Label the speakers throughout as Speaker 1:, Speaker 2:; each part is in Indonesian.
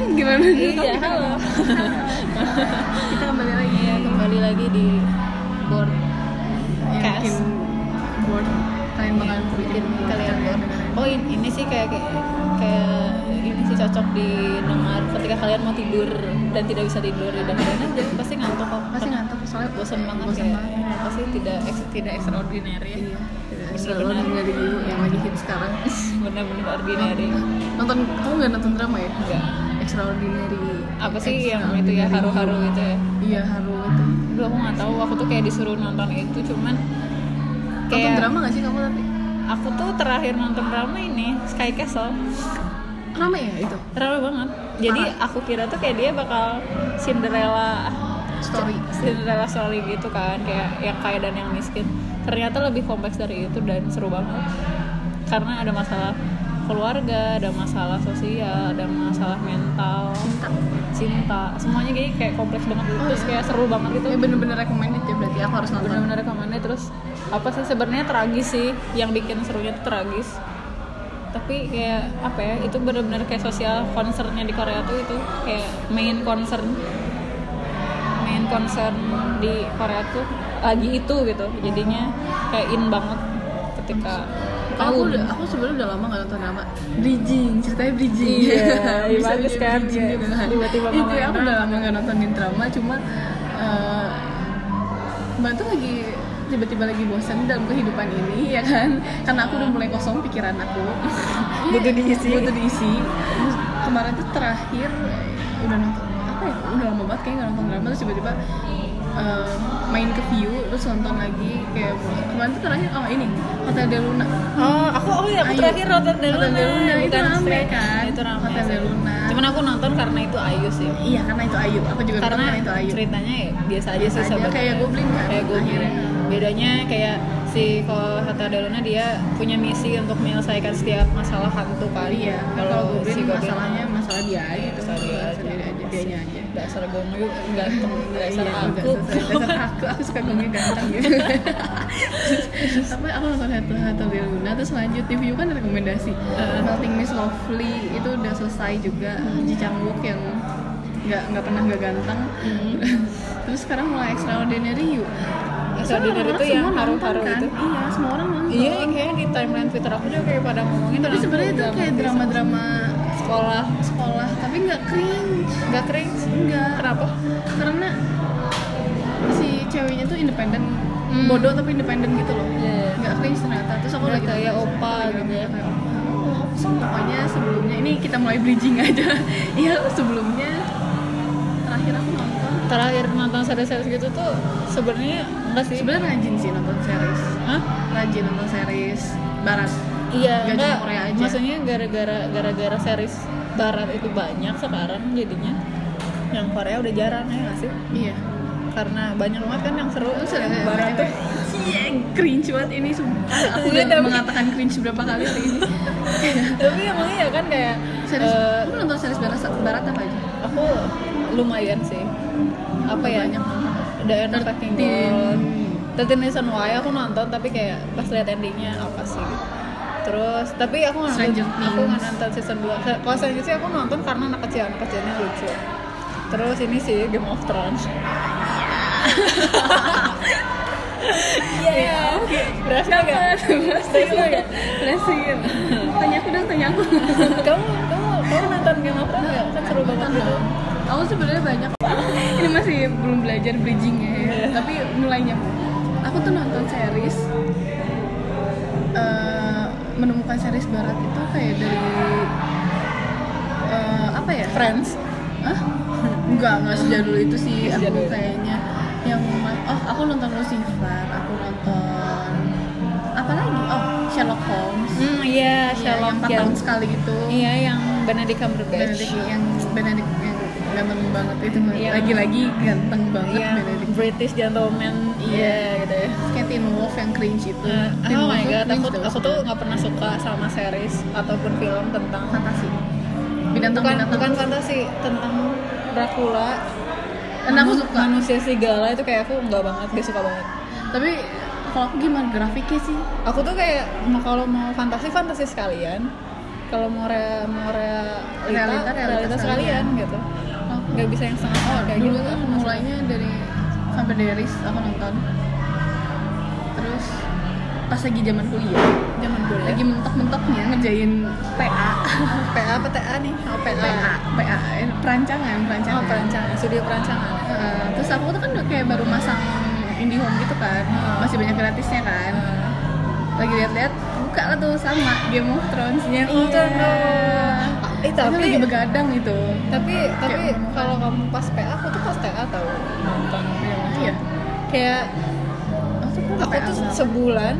Speaker 1: kan gimana?
Speaker 2: Iya. Halo.
Speaker 1: Kita kembali lagi
Speaker 2: iya kembali lagi di board.
Speaker 1: Yang
Speaker 2: Cast.
Speaker 1: board. Kalian bakalan
Speaker 2: bikin kalian board. Oh in- ini sih kayak kayak kayak ini sih cocok didengar ketika kalian mau tidur dan tidak bisa tidur dan kalian aja pasti ngantuk kok.
Speaker 1: Pasti ngantuk soalnya
Speaker 2: bosan banget
Speaker 1: bosan
Speaker 2: kayak
Speaker 1: banget.
Speaker 2: pasti tidak ex- tidak extraordinary. Ya
Speaker 1: iya. Selalu dari dulu yang lagi hit sekarang.
Speaker 2: Benar-benar ordinary.
Speaker 1: Nonton kamu nggak nonton drama ya?
Speaker 2: Enggak
Speaker 1: extraordinary
Speaker 2: apa sih yang itu ya haru-haru gitu ya?
Speaker 1: Iya haru itu
Speaker 2: Dulu aku nggak tahu. Aku tuh kayak disuruh nonton itu cuman
Speaker 1: nonton
Speaker 2: kayak
Speaker 1: drama nggak sih kamu tapi
Speaker 2: aku tuh terakhir nonton drama ini Sky Castle.
Speaker 1: Rame ya itu?
Speaker 2: Rame banget. Jadi aku kira tuh kayak dia bakal Cinderella
Speaker 1: story.
Speaker 2: Cinderella story gitu kan kayak yang kaya dan yang miskin. Ternyata lebih kompleks dari itu dan seru banget. Karena ada masalah keluarga ada masalah sosial ada masalah mental
Speaker 1: cinta.
Speaker 2: cinta. Semuanya kayak kayak kompleks banget. Gitu
Speaker 1: Oh,
Speaker 2: terus
Speaker 1: iya?
Speaker 2: kayak seru banget gitu.
Speaker 1: Ya bener-bener recommended ya berarti aku harus nonton.
Speaker 2: Benar-benar recommended. Terus apa sih sebenarnya tragis sih. Yang bikin serunya tuh tragis. Tapi kayak apa ya itu benar-benar kayak sosial concernnya di Korea tuh itu kayak main concern. Main concern di Korea tuh lagi itu gitu. Jadinya kayak in banget ketika
Speaker 1: aku
Speaker 2: tahu
Speaker 1: udah aku sebenarnya udah lama gak nonton drama. Bridging ceritanya bridging.
Speaker 2: Iya,
Speaker 1: Bisa
Speaker 2: bagus kan,
Speaker 1: gitu kan.
Speaker 2: tiba-tiba
Speaker 1: itu ya aku udah lama gak nontonin drama cuma eh, mbak tuh lagi tiba-tiba lagi bosan dalam kehidupan ini ya kan? Karena aku udah mulai kosong pikiran aku.
Speaker 2: Butuh diisi.
Speaker 1: butuh diisi. Kemarin tuh terakhir udah nonton apa ya? Udah lama banget kayak gak nonton drama terus tiba-tiba eh, main ke view terus nonton lagi kayak kemarin tuh terakhir oh ini Hotel Del Luna
Speaker 2: Oh, aku oh iya, aku
Speaker 1: Ayu.
Speaker 2: terakhir nonton Del
Speaker 1: Hotel Del Luna, itu rame kan?
Speaker 2: Itu rame.
Speaker 1: Hotel. Del Luna.
Speaker 2: Cuman aku nonton karena itu Ayu sih.
Speaker 1: Iya karena itu Ayu, aku juga
Speaker 2: Karena
Speaker 1: karena itu Ayu.
Speaker 2: ceritanya ya biasa aja sih sebenarnya.
Speaker 1: kayak Goblin kan,
Speaker 2: Kayak Goblin. Bedanya kayak si kalau Hotel Del Luna dia punya misi untuk menyelesaikan setiap masalah hantu kan.
Speaker 1: Iya, kalau Goblin masalahnya masalah dia aja, gitu.
Speaker 2: masalah dia aja.
Speaker 1: dia aja, dianya aja.
Speaker 2: Dasar gongyu ganteng dasar
Speaker 1: Iya,
Speaker 2: aku.
Speaker 1: dasar, aku, aku suka gongnya ganteng gitu. Tapi aku nonton Hotel Del Luna terus lanjut di view kan rekomendasi.
Speaker 2: Uh.
Speaker 1: Melting Miss Lovely itu udah selesai juga. Ji Chang Wook yang nggak nggak pernah nggak ganteng.
Speaker 2: Hmm.
Speaker 1: terus sekarang mulai Extraordinary You.
Speaker 2: Extraordinary itu yang haru-haru
Speaker 1: kan?
Speaker 2: itu.
Speaker 1: Iya, semua orang nonton.
Speaker 2: Iya, kayaknya di timeline Twitter aku juga kayak pada ngomongin
Speaker 1: Tapi sebenarnya itu kayak drama-drama
Speaker 2: sekolah
Speaker 1: sekolah, tapi nggak cringe.
Speaker 2: nggak cringe
Speaker 1: Enggak.
Speaker 2: kenapa
Speaker 1: Karena si ceweknya tuh independen,
Speaker 2: Hmm.
Speaker 1: bodoh tapi independen gitu loh.
Speaker 2: Iya, iya.
Speaker 1: Nggak cringe ternyata. Terus aku
Speaker 2: Nggak
Speaker 1: lagi
Speaker 2: kayak opa gitu ya.
Speaker 1: kayak opa. Pokoknya sebelumnya ini kita mulai bridging aja. Iya sebelumnya terakhir aku nonton.
Speaker 2: terakhir nonton series-series gitu tuh sebenarnya enggak sih
Speaker 1: Sebenarnya rajin sih nonton series.
Speaker 2: Hah?
Speaker 1: Rajin nonton series barat.
Speaker 2: Iya
Speaker 1: Nggak
Speaker 2: enggak
Speaker 1: cuma Korea aja.
Speaker 2: maksudnya gara-gara gara-gara series barat itu banyak sekarang jadinya yang Korea udah jarang ya nggak sih
Speaker 1: Iya.
Speaker 2: karena banyak banget kan yang seru
Speaker 1: Terus
Speaker 2: yang
Speaker 1: ada
Speaker 2: barat tuh
Speaker 1: Iya, cringe banget ini sumpah. Aku udah mengatakan cringe berapa kali hari ini.
Speaker 2: tapi emang iya kan kayak
Speaker 1: Series,
Speaker 2: eh,
Speaker 1: kamu nonton series barat, barat apa aja?
Speaker 2: aku lumayan sih apa ya
Speaker 1: Banyak.
Speaker 2: The End of Thirteen Reasons Why aku nonton tapi kayak pas lihat endingnya apa sih gitu. Terus tapi aku nggak
Speaker 1: Stranger
Speaker 2: nonton, aku nggak nonton season 2 Kalau Stranger sih aku nonton karena anak kecil, anak kecilnya lucu Terus ini sih Game of Thrones Iya, oke. Berhasil gak? Berhasil gak?
Speaker 1: Berhasil. Tanya aku dong, tanya aku.
Speaker 2: Kamu, kamu, kamu nonton Game of Thrones gak? Kan seru banget gitu
Speaker 1: Aku sebenarnya banyak. Ini masih belum belajar bridgingnya ya.
Speaker 2: Iya.
Speaker 1: Tapi mulai nyambung. Aku tuh nonton series eh, menemukan series barat itu kayak dari eh, apa ya?
Speaker 2: Friends
Speaker 1: Hah? Enggak, enggak sejadul itu sih aku kayaknya yang oh aku nonton Lucifer, aku nonton apa lagi? Oh, Sherlock Holmes.
Speaker 2: Hmm, iya,
Speaker 1: Iya,
Speaker 2: Sherlock
Speaker 1: yang 4
Speaker 2: yang,
Speaker 1: tahun sekali itu.
Speaker 2: Iya, yang Benedict Cumberbatch
Speaker 1: Benedict yang Benedict ganteng banget itu
Speaker 2: Iya.
Speaker 1: lagi-lagi ganteng banget
Speaker 2: yang
Speaker 1: Benedict.
Speaker 2: British gentleman iya gitu ya
Speaker 1: Kayak Teen Wolf yang cringe itu.
Speaker 2: Nah,
Speaker 1: Teen
Speaker 2: oh
Speaker 1: Wolf
Speaker 2: my god, aku,
Speaker 1: tuh.
Speaker 2: aku tuh nggak pernah suka sama series ataupun film tentang
Speaker 1: fantasi.
Speaker 2: bukan
Speaker 1: Binatang-binatang.
Speaker 2: bukan fantasi tentang Dracula.
Speaker 1: Dan aku suka.
Speaker 2: manusia serigala itu kayak aku nggak banget, gak suka banget.
Speaker 1: Tapi kalau aku gimana grafiknya sih?
Speaker 2: Aku tuh kayak mau kalau mau fantasi fantasi sekalian, kalau mau rea, mau realita,
Speaker 1: Realita,
Speaker 2: realitas,
Speaker 1: realitas
Speaker 2: kalian gitu
Speaker 1: Oh,
Speaker 2: nggak bisa yang setengah setengah kayak
Speaker 1: dulu
Speaker 2: gitu
Speaker 1: kan mulainya dari sampai Deris aku nonton. Terus pas lagi zaman kuliah.
Speaker 2: Zaman kuliah.
Speaker 1: Lagi mentok-mentoknya ngerjain PA
Speaker 2: PA apa TA nih? Oh PA,
Speaker 1: PA PA perancangan perancangan
Speaker 2: oh perancangan. studio perancangan.
Speaker 1: Eh, terus aku tuh kan udah kayak baru masang IndiHome gitu kan. Masih banyak gratisnya kan. Lagi lihat-lihat buka lah tuh sama Game of Thrones. Nya
Speaker 2: Iya. Eh,
Speaker 1: itu
Speaker 2: tapi-
Speaker 1: lagi begadang itu.
Speaker 2: tapi tapi kalau kamu pas PA aku tuh pas TA tahu nonton film
Speaker 1: iya.
Speaker 2: Kayak
Speaker 1: aku tuh
Speaker 2: sebulan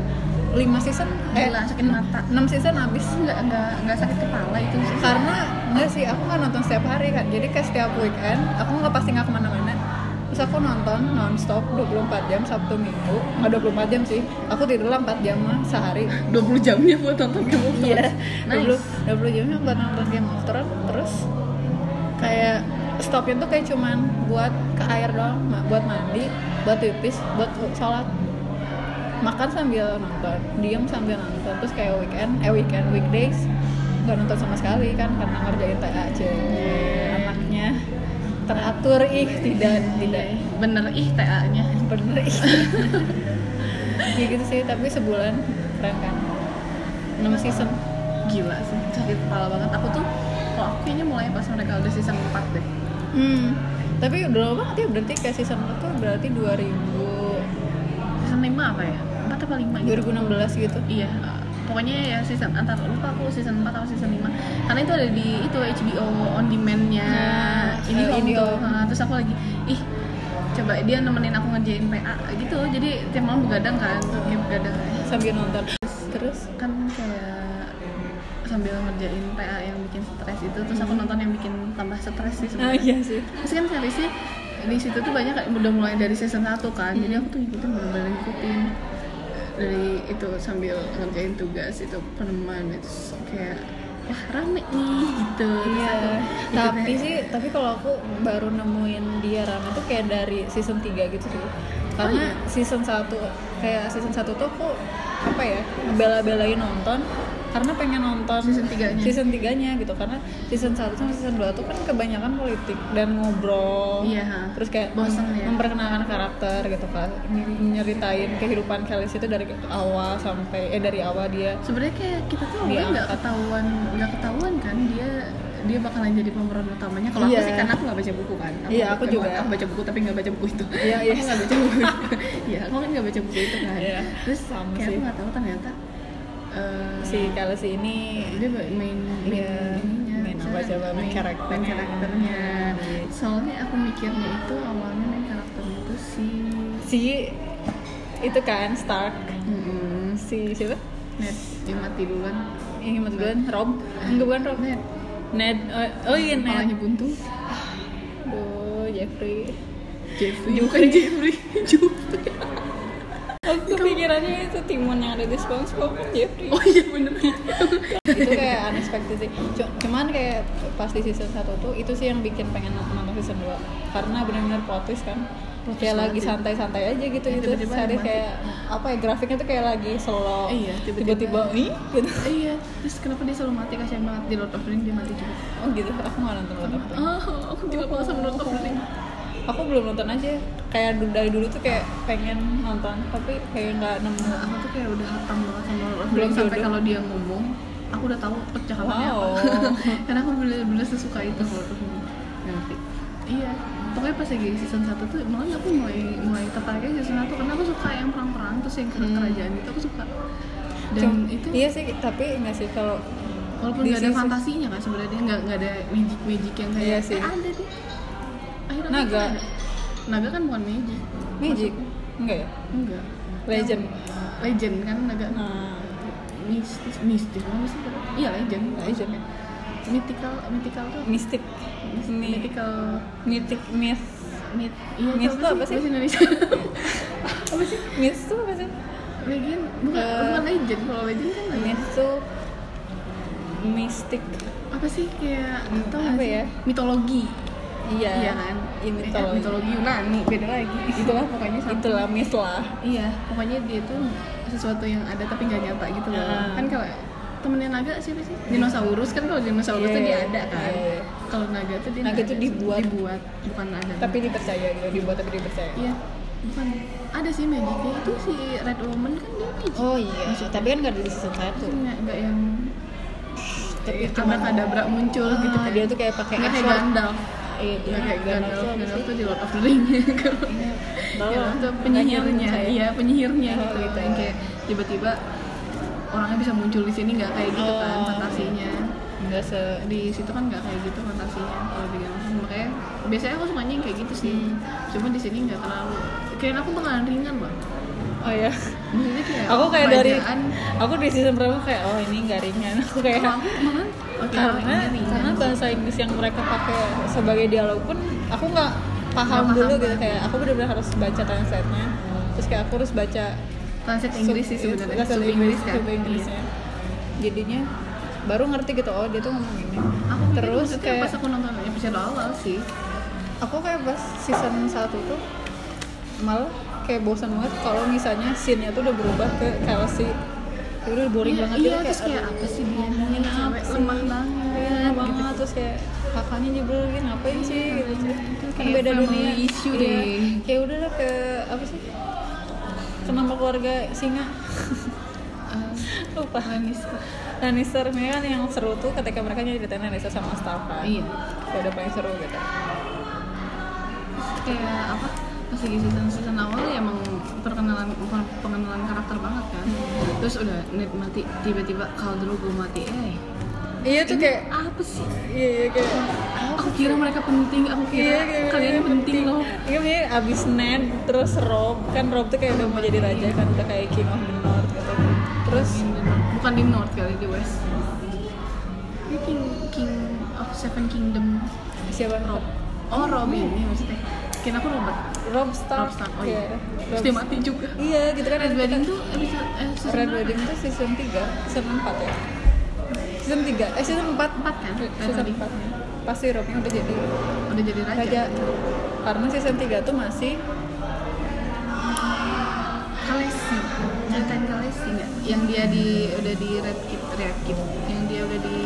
Speaker 2: lima season eh
Speaker 1: gila sakit mata.
Speaker 2: enam season habis.
Speaker 1: Nggak nggak nggak sakit kepala itu sih.
Speaker 2: Karena enggak sih aku nggak nonton setiap hari kan. Jadi kayak setiap weekend aku nggak pasti nggak ke mana-mana aku nonton nonstop 24 jam Sabtu Minggu. Nggak 24 jam sih. Aku tidur lah 4 jam lah sehari.
Speaker 1: 20 jamnya buat nonton Game of
Speaker 2: iya.
Speaker 1: Thrones. Nice.
Speaker 2: 20 20 jamnya buat nonton Game of Thrones. Terus kayak stopnya tuh kayak cuman buat ke air doang buat mandi buat pipis buat sholat. Makan sambil nonton diem sambil nonton. Terus kayak weekend eh weekend weekdays nggak nonton sama sekali kan karena ngerjain TA aja anaknya teratur ih tidak tidak.
Speaker 1: Bener ih TA nya
Speaker 2: bener ih. Ya gitu sih tapi sebulan keren kan? 6 season.
Speaker 1: Gila sih sakit kepala banget. Aku tuh kalau aku kayaknya mulai pas mereka udah season 4 deh.
Speaker 2: Hmm. Tapi udah lama banget ya berarti kayak season 4 tuh berarti 2000
Speaker 1: season 5 apa ya? 4 apa 5 gitu?
Speaker 2: 2016 gitu.
Speaker 1: iya pokoknya ya season antar lupa aku season 4 atau season 5 karena itu ada di itu HBO on demand-nya
Speaker 2: Nah,
Speaker 1: ini tuh Nah, terus aku lagi ih coba dia nemenin aku ngerjain PA gitu. Jadi tiap malam begadang kan kayak begadang.
Speaker 2: Sambil nonton. Terus?
Speaker 1: Kan kayak sambil ngerjain PA yang bikin stres itu. Terus aku nonton yang bikin tambah stres sih
Speaker 2: ah
Speaker 1: sebenarnya.
Speaker 2: iya sih.
Speaker 1: terus kan seriesnya di situ tuh banyak udah mulai dari season 1 kan. Jadi aku tuh ngikutin bener-bener ngikutin dari itu sambil ngerjain tugas itu peneman itu kayak wah rame nih gitu
Speaker 2: Iya.
Speaker 1: aku
Speaker 2: Tapi sih tapi kalau aku baru nemuin dia rame tuh kayak dari season 3 gitu sih. Karena season 1 kayak season 1 tuh aku apa ya bela-belain nonton karena pengen nonton
Speaker 1: Season tiganya.
Speaker 2: season 3-nya gitu karena season 1 sama season 2 tuh kan kebanyakan politik dan ngobrol
Speaker 1: Iya,
Speaker 2: terus kayak
Speaker 1: Bosen ya.
Speaker 2: memperkenalkan karakter gitu kan Ny- nyeritain kehidupan Khalees itu dari awal sampai eh dari awal dia
Speaker 1: sebenarnya kayak kita tuh awalnya nggak ketahuan nggak ketahuan kan dia dia bakalan jadi pemeran utamanya kalau
Speaker 2: Iya.
Speaker 1: aku sih karena aku nggak baca buku kan
Speaker 2: Iya, aku
Speaker 1: emang-
Speaker 2: juga.
Speaker 1: aku baca buku tapi nggak baca buku itu
Speaker 2: Iya, iya.
Speaker 1: aku nggak baca buku iya aku kan nggak baca buku itu kan
Speaker 2: Iya,
Speaker 1: terus
Speaker 2: sama
Speaker 1: kayak
Speaker 2: sih.
Speaker 1: aku nggak tahu ternyata eh,
Speaker 2: si Khalees ini
Speaker 1: dia main main
Speaker 2: Iya,
Speaker 1: ininya
Speaker 2: main apa coba, main karakternya.
Speaker 1: main karakternya.
Speaker 2: Iya.
Speaker 1: soalnya aku mikirnya itu awalnya main karakternya itu si
Speaker 2: si itu kan Stark.
Speaker 1: Mm-mm.
Speaker 2: si siapa?
Speaker 1: Ned yang mati duluan.
Speaker 2: Ini mati duluan Rob. Enggak bukan Rob.
Speaker 1: Ned
Speaker 2: Ned oh, oh iya Ned.
Speaker 1: Buntu.
Speaker 2: Aduh, Jeffrey.
Speaker 1: Jeffrey. Bukan Jeffrey Jeffrey
Speaker 2: aku kepikirannya itu Timon yang ada di SpongeBob kan Jeffrey.
Speaker 1: Oh iya bener.
Speaker 2: Itu kayak unexpected sih. Cu- cuman kayak pas di season 1 tuh itu sih yang bikin pengen nonton season 2 karena benar-benar plot twist kan.
Speaker 1: Twist
Speaker 2: kayak lagi santai-santai aja gitu
Speaker 1: Iya,
Speaker 2: itu sehari kayak apa ya grafiknya tuh kayak lagi slow.
Speaker 1: Iya, tiba-tiba.
Speaker 2: ih gitu.
Speaker 1: Iya terus kenapa dia selalu mati? Kasihan banget di Lord of the Rings dia mati juga.
Speaker 2: Oh gitu. Aku nggak nonton Lord of the Rings.
Speaker 1: oh aku juga banget sama Lord of the Rings
Speaker 2: aku belum nonton aja. Kayak dari dulu tuh kayak pengen nonton tapi kayak nggak nemu.
Speaker 1: Nah, aku tuh kayak udah hatam banget sama Lord
Speaker 2: Belum
Speaker 1: sampai
Speaker 2: jodoh.
Speaker 1: kalau dia ngomong aku udah tahu percakapannya
Speaker 2: Wow.
Speaker 1: apa. Karena aku bener-bener sesuka itu Lord of
Speaker 2: ngerti?
Speaker 1: Iya. Pokoknya pas lagi season 1 tuh malah aku mulai mulai tertarik aja season 1 karena aku suka yang perang-perang terus yang
Speaker 2: Hmm.
Speaker 1: kerajaan itu aku suka. Dan
Speaker 2: Cum-
Speaker 1: itu
Speaker 2: iya sih tapi nggak sih kalau
Speaker 1: walaupun nggak ada fantasinya kan sebenarnya nggak nggak ada magic magic yang kayak
Speaker 2: Iya sih.
Speaker 1: eh, ada deh Akhirnya
Speaker 2: Naga.
Speaker 1: kan naga kan bukan magic.
Speaker 2: Magic?
Speaker 1: Maksudnya-
Speaker 2: enggak ya?
Speaker 1: Enggak.
Speaker 2: Legend.
Speaker 1: Legend kan naga.
Speaker 2: Nah
Speaker 1: mistis mistis apa sih iya legend.
Speaker 2: Legend. Ya
Speaker 1: mythical mythical tuh.
Speaker 2: Mistik Mi-
Speaker 1: mythical.
Speaker 2: mythic myth.
Speaker 1: Myth. Iya
Speaker 2: Myth
Speaker 1: itu
Speaker 2: apa sih?
Speaker 1: bahasa Indonesia.
Speaker 2: Apa sih? Myth tuh apa sih?
Speaker 1: Legend. Bukan
Speaker 2: Eh,
Speaker 1: bukan legend. Kalau legend kan legend.
Speaker 2: myth tuh mistik
Speaker 1: apa sih? Kayak tau
Speaker 2: apa
Speaker 1: nggak sih?
Speaker 2: ya?
Speaker 1: mitologi
Speaker 2: iya.
Speaker 1: Iya kan?
Speaker 2: Iya
Speaker 1: Eh,
Speaker 2: mitologi
Speaker 1: mitologi Yunani beda lagi. Itulah pokoknya sama.
Speaker 2: itulah myth lah.
Speaker 1: Iya pokoknya dia tuh sesuatu yang ada tapi nggak nyata gitu loh.
Speaker 2: Ah.
Speaker 1: kan kalau temennya naga siapa sih? Dinosaurus kan kalau dinosaurus
Speaker 2: Iya,
Speaker 1: tuh dia
Speaker 2: iya.
Speaker 1: ada kan.
Speaker 2: Iya.
Speaker 1: kalau naga tuh dia
Speaker 2: Naga tuh
Speaker 1: ada.
Speaker 2: dibuat.
Speaker 1: dibuat bukan ada.
Speaker 2: Tapi dipercaya gitu dibuat tapi dipercaya.
Speaker 1: Iya bukan. Ada sih magicnya itu si red woman kan dia magic.
Speaker 2: Oh iya tapi kan nggak ada di season satu.
Speaker 1: Itu nggak yang
Speaker 2: tapi
Speaker 1: ada
Speaker 2: cuma
Speaker 1: kadabra muncul gitu
Speaker 2: Ah,
Speaker 1: kan.
Speaker 2: dia tuh kayak pakai
Speaker 1: nggak kayak. Gandalf
Speaker 2: iya dia
Speaker 1: kayak
Speaker 2: Gandalf
Speaker 1: Gandalf
Speaker 2: tuh
Speaker 1: Gandalf di Lord of the Ring Kalau
Speaker 2: Iya,
Speaker 1: Gandalf tuh penyihirnya. Iya penyihirnya
Speaker 2: Oh,
Speaker 1: gitu
Speaker 2: gitu.
Speaker 1: yang kayak tiba-tiba orangnya bisa muncul di sini nggak kayak gitu kan
Speaker 2: Oh.
Speaker 1: fantasinya.
Speaker 2: nggak se
Speaker 1: di situ kan nggak kayak gitu fantasinya kalau di Thrones makanya biasanya aku sukanya yang kayak gitu sih.
Speaker 2: Hmm.
Speaker 1: cuma di sini nggak terlalu kirain aku bakalan ringan loh
Speaker 2: oh ya
Speaker 1: maksudnya kayak
Speaker 2: aku kayak dari aku di season berapa kayak oh ini nggak ringan. Aku kayak
Speaker 1: aku oke
Speaker 2: karena
Speaker 1: ringan.
Speaker 2: karena bahasa Inggris yang mereka pakai sebagai dialog pun aku nggak paham
Speaker 1: Nggak
Speaker 2: dulu
Speaker 1: paham
Speaker 2: gitu. kayak aku benar-benar harus baca translate-nya. Terus kayak aku harus baca
Speaker 1: translate Inggris sih sebenarnya. sub
Speaker 2: Inggris
Speaker 1: kan
Speaker 2: sub Inggrisnya jadinya baru ngerti gitu oh dia tuh ngomong ini.
Speaker 1: Aku pikir
Speaker 2: terus kayak
Speaker 1: pas aku nonton episode awal sih.
Speaker 2: Aku kayak pas season 1 tuh malah kayak bosan banget kalau misalnya scene-nya tuh udah berubah ke Kelsey ya udah boring
Speaker 1: iya,
Speaker 2: banget
Speaker 1: iya
Speaker 2: gitu
Speaker 1: terus kayak apa sih dia
Speaker 2: ini apa sih?
Speaker 1: lemah banget
Speaker 2: Iya,
Speaker 1: gitu.
Speaker 2: banget terus kayak kakaknya nyebel gini ngapain sih gitu sih kan
Speaker 1: kayak
Speaker 2: beda dunia
Speaker 1: issue
Speaker 2: Iya.
Speaker 1: deh.
Speaker 2: kayak udahlah ke apa sih ke nama keluarga singa
Speaker 1: Eh,
Speaker 2: lupa
Speaker 1: Lannister.
Speaker 2: Lannister ini kan yang seru tuh ketika mereka nyeritain Lannister sama Stark kan
Speaker 1: Iya.
Speaker 2: Kayak udah paling seru gitu
Speaker 1: kayak apa pas lagi season season awal ya emang perkenalan pengenalan karakter banget kan. Terus udah net mati tiba-tiba kalau dulu gue mati eh.
Speaker 2: Iya tuh kayak
Speaker 1: apa sih?
Speaker 2: Iya iya kayak
Speaker 1: aku kira mereka penting aku kira
Speaker 2: Iya, kayak
Speaker 1: kalian
Speaker 2: mereka
Speaker 1: penting loh.
Speaker 2: Iya, makanya abis Ned, terus Rob Kan Rob tuh kayak udah mau jadi raja kan Udah kayak King of the North gitu. Terus
Speaker 1: bukan di North kali di West. Ini King King of Seven Kingdom.
Speaker 2: Siapa?
Speaker 1: Rob. Oh Rob ini maksudnya kira aku Robert
Speaker 2: Rob? Stark,
Speaker 1: Rob Stark oh iya. Terus
Speaker 2: Rob
Speaker 1: dia mati juga.
Speaker 2: Iya gitu kan
Speaker 1: Red Wedding tuh episode eh, season
Speaker 2: Red? Wedding tuh season 3 Season 4 ya? Season 3, eh season 4
Speaker 1: Empat kan? Red
Speaker 2: Season
Speaker 1: Wedding
Speaker 2: 4 Pasti Robnya udah jadi
Speaker 1: udah jadi raja,
Speaker 2: raja. Karena season 3 tuh masih
Speaker 1: Kalesi ceritain Kalesi nggak? Yang dia di udah di Red Kit Red Kit. Yang dia udah di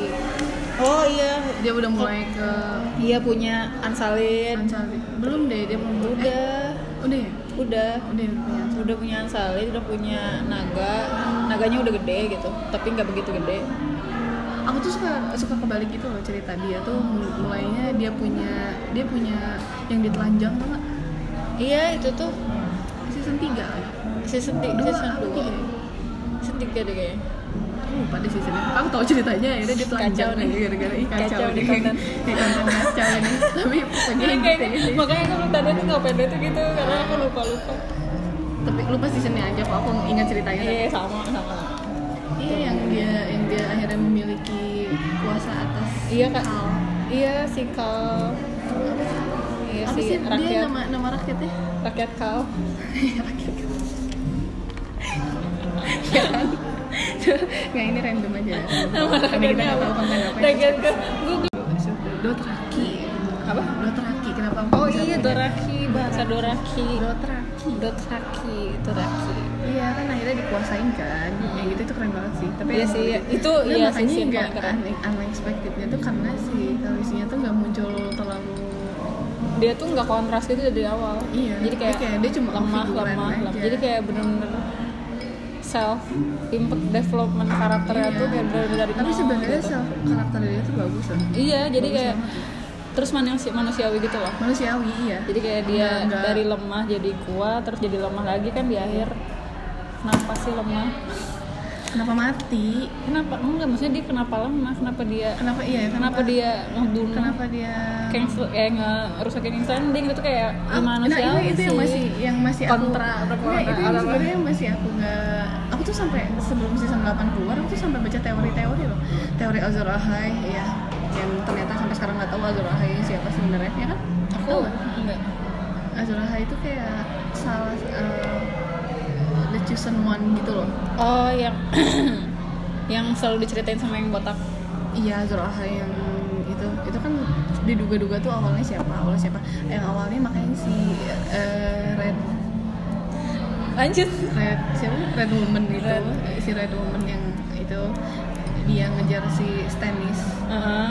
Speaker 2: Oh iya.
Speaker 1: Dia udah mulai ke
Speaker 2: Iya punya Ansalin.
Speaker 1: Ancali belum deh dia belum
Speaker 2: Udah.
Speaker 1: Eh, udah ya?
Speaker 2: Udah.
Speaker 1: Udah ya, punya
Speaker 2: udah punya Ansalin, udah punya naga. Naganya udah gede gitu Tapi nggak begitu gede.
Speaker 1: Aku tuh suka suka kebalik gitu loh cerita. Dia tuh mulainya dia punya dia punya yang ditelanjang nggak?
Speaker 2: Iya itu tuh.
Speaker 1: Season 3 kan
Speaker 2: season 3
Speaker 1: Dua
Speaker 2: season
Speaker 1: apa
Speaker 2: 2
Speaker 1: tiga ya?
Speaker 2: Season 3 deh kayaknya
Speaker 1: Aku lupa deh season itu aku tahu ceritanya ya dia telanjang
Speaker 2: nih.
Speaker 1: nih. gara-gara ih kacau,
Speaker 2: Kacau
Speaker 1: nih.
Speaker 2: nih konten.
Speaker 1: Ih, konten kacau nih. Tapi pokoknya gitu
Speaker 2: kayak-
Speaker 1: ya.
Speaker 2: makanya aku tadi tuh nggak pede tuh gitu karena aku lupa lupa
Speaker 1: tapi lupa seasonnya aja kok aku ingat ceritanya.
Speaker 2: Iya sama sama.
Speaker 1: Iya yang dia yang dia akhirnya memiliki kuasa atas
Speaker 2: iya kak. iya si kal. Iya
Speaker 1: apa
Speaker 2: si
Speaker 1: sih? Dia nama nama rakyatnya?
Speaker 2: Rakyat kal.
Speaker 1: Iya, rakyat ya kan nggak ini random aja.
Speaker 2: Nama
Speaker 1: karena kita nggak
Speaker 2: apa
Speaker 1: tahu konten apa
Speaker 2: gue
Speaker 1: Dothraki.
Speaker 2: Apa?
Speaker 1: Dothraki kenapa
Speaker 2: oh
Speaker 1: bisa
Speaker 2: iya doraki bahasa doraki
Speaker 1: Dothraki.
Speaker 2: Dothraki. Doraki
Speaker 1: Iya kan akhirnya dikuasain kan, yang gitu itu keren banget sih. Tapi
Speaker 2: Iya sih,
Speaker 1: gitu.
Speaker 2: itu iya sih
Speaker 1: makanya
Speaker 2: scene
Speaker 1: nggak unexpectednya tuh karena si Kalisinya tuh nggak muncul terlalu
Speaker 2: dia tuh nggak kontras gitu dari awal.
Speaker 1: Iya,
Speaker 2: jadi kayak,
Speaker 1: dia kayak- dia cuma
Speaker 2: lemah lemah lemah. jadi kayak bener-bener self impact development karakternya
Speaker 1: Iya.
Speaker 2: tuh kayak bener-bener dari
Speaker 1: Tapi sebenarnya
Speaker 2: gitu.
Speaker 1: self karakter dia tuh bagus loh.
Speaker 2: iya jadi
Speaker 1: Bagus
Speaker 2: kayak
Speaker 1: banget.
Speaker 2: terus manusia manusiawi gitu loh
Speaker 1: Manusiawi iya.
Speaker 2: jadi kayak dia
Speaker 1: nggak-
Speaker 2: dari lemah jadi kuat terus jadi lemah lagi kan di akhir kenapa sih lemah
Speaker 1: Kenapa mati?
Speaker 2: kenapa enggak maksudnya dia kenapa lemah kenapa dia
Speaker 1: Kenapa iya?
Speaker 2: kenapa dia ngebunuh
Speaker 1: Kenapa dia?
Speaker 2: cancel eh ngerusakin standing itu kayak
Speaker 1: Ah,
Speaker 2: gimana
Speaker 1: nah
Speaker 2: sih
Speaker 1: itu, itu yang masih yang masih
Speaker 2: Kontra
Speaker 1: aku,
Speaker 2: atau
Speaker 1: Nggak, itu yang sebenarnya masih aku nggak aku tuh sampai sebelum season 8 keluar aku tuh sampai baca teori-teori loh. Teori Azor Ahai ya yang ternyata sampai sekarang nggak tahu Azor Ahai siapa sebenarnya ya kan?
Speaker 2: Aku
Speaker 1: nggak?
Speaker 2: enggak
Speaker 1: Azor Ahai itu kayak salah uh, the chosen one gitu loh.
Speaker 2: Oh yang yang selalu diceritain sama yang botak.
Speaker 1: Iya Azor Ahai yang itu. Itu kan diduga-duga tuh awalnya siapa? Awalnya siapa? Yang awalnya makanya si uh, Red
Speaker 2: lanjut.
Speaker 1: Red siapa? Red Woman itu
Speaker 2: Red.
Speaker 1: si Red Woman yang itu dia ngejar si Stannis.
Speaker 2: Heeh.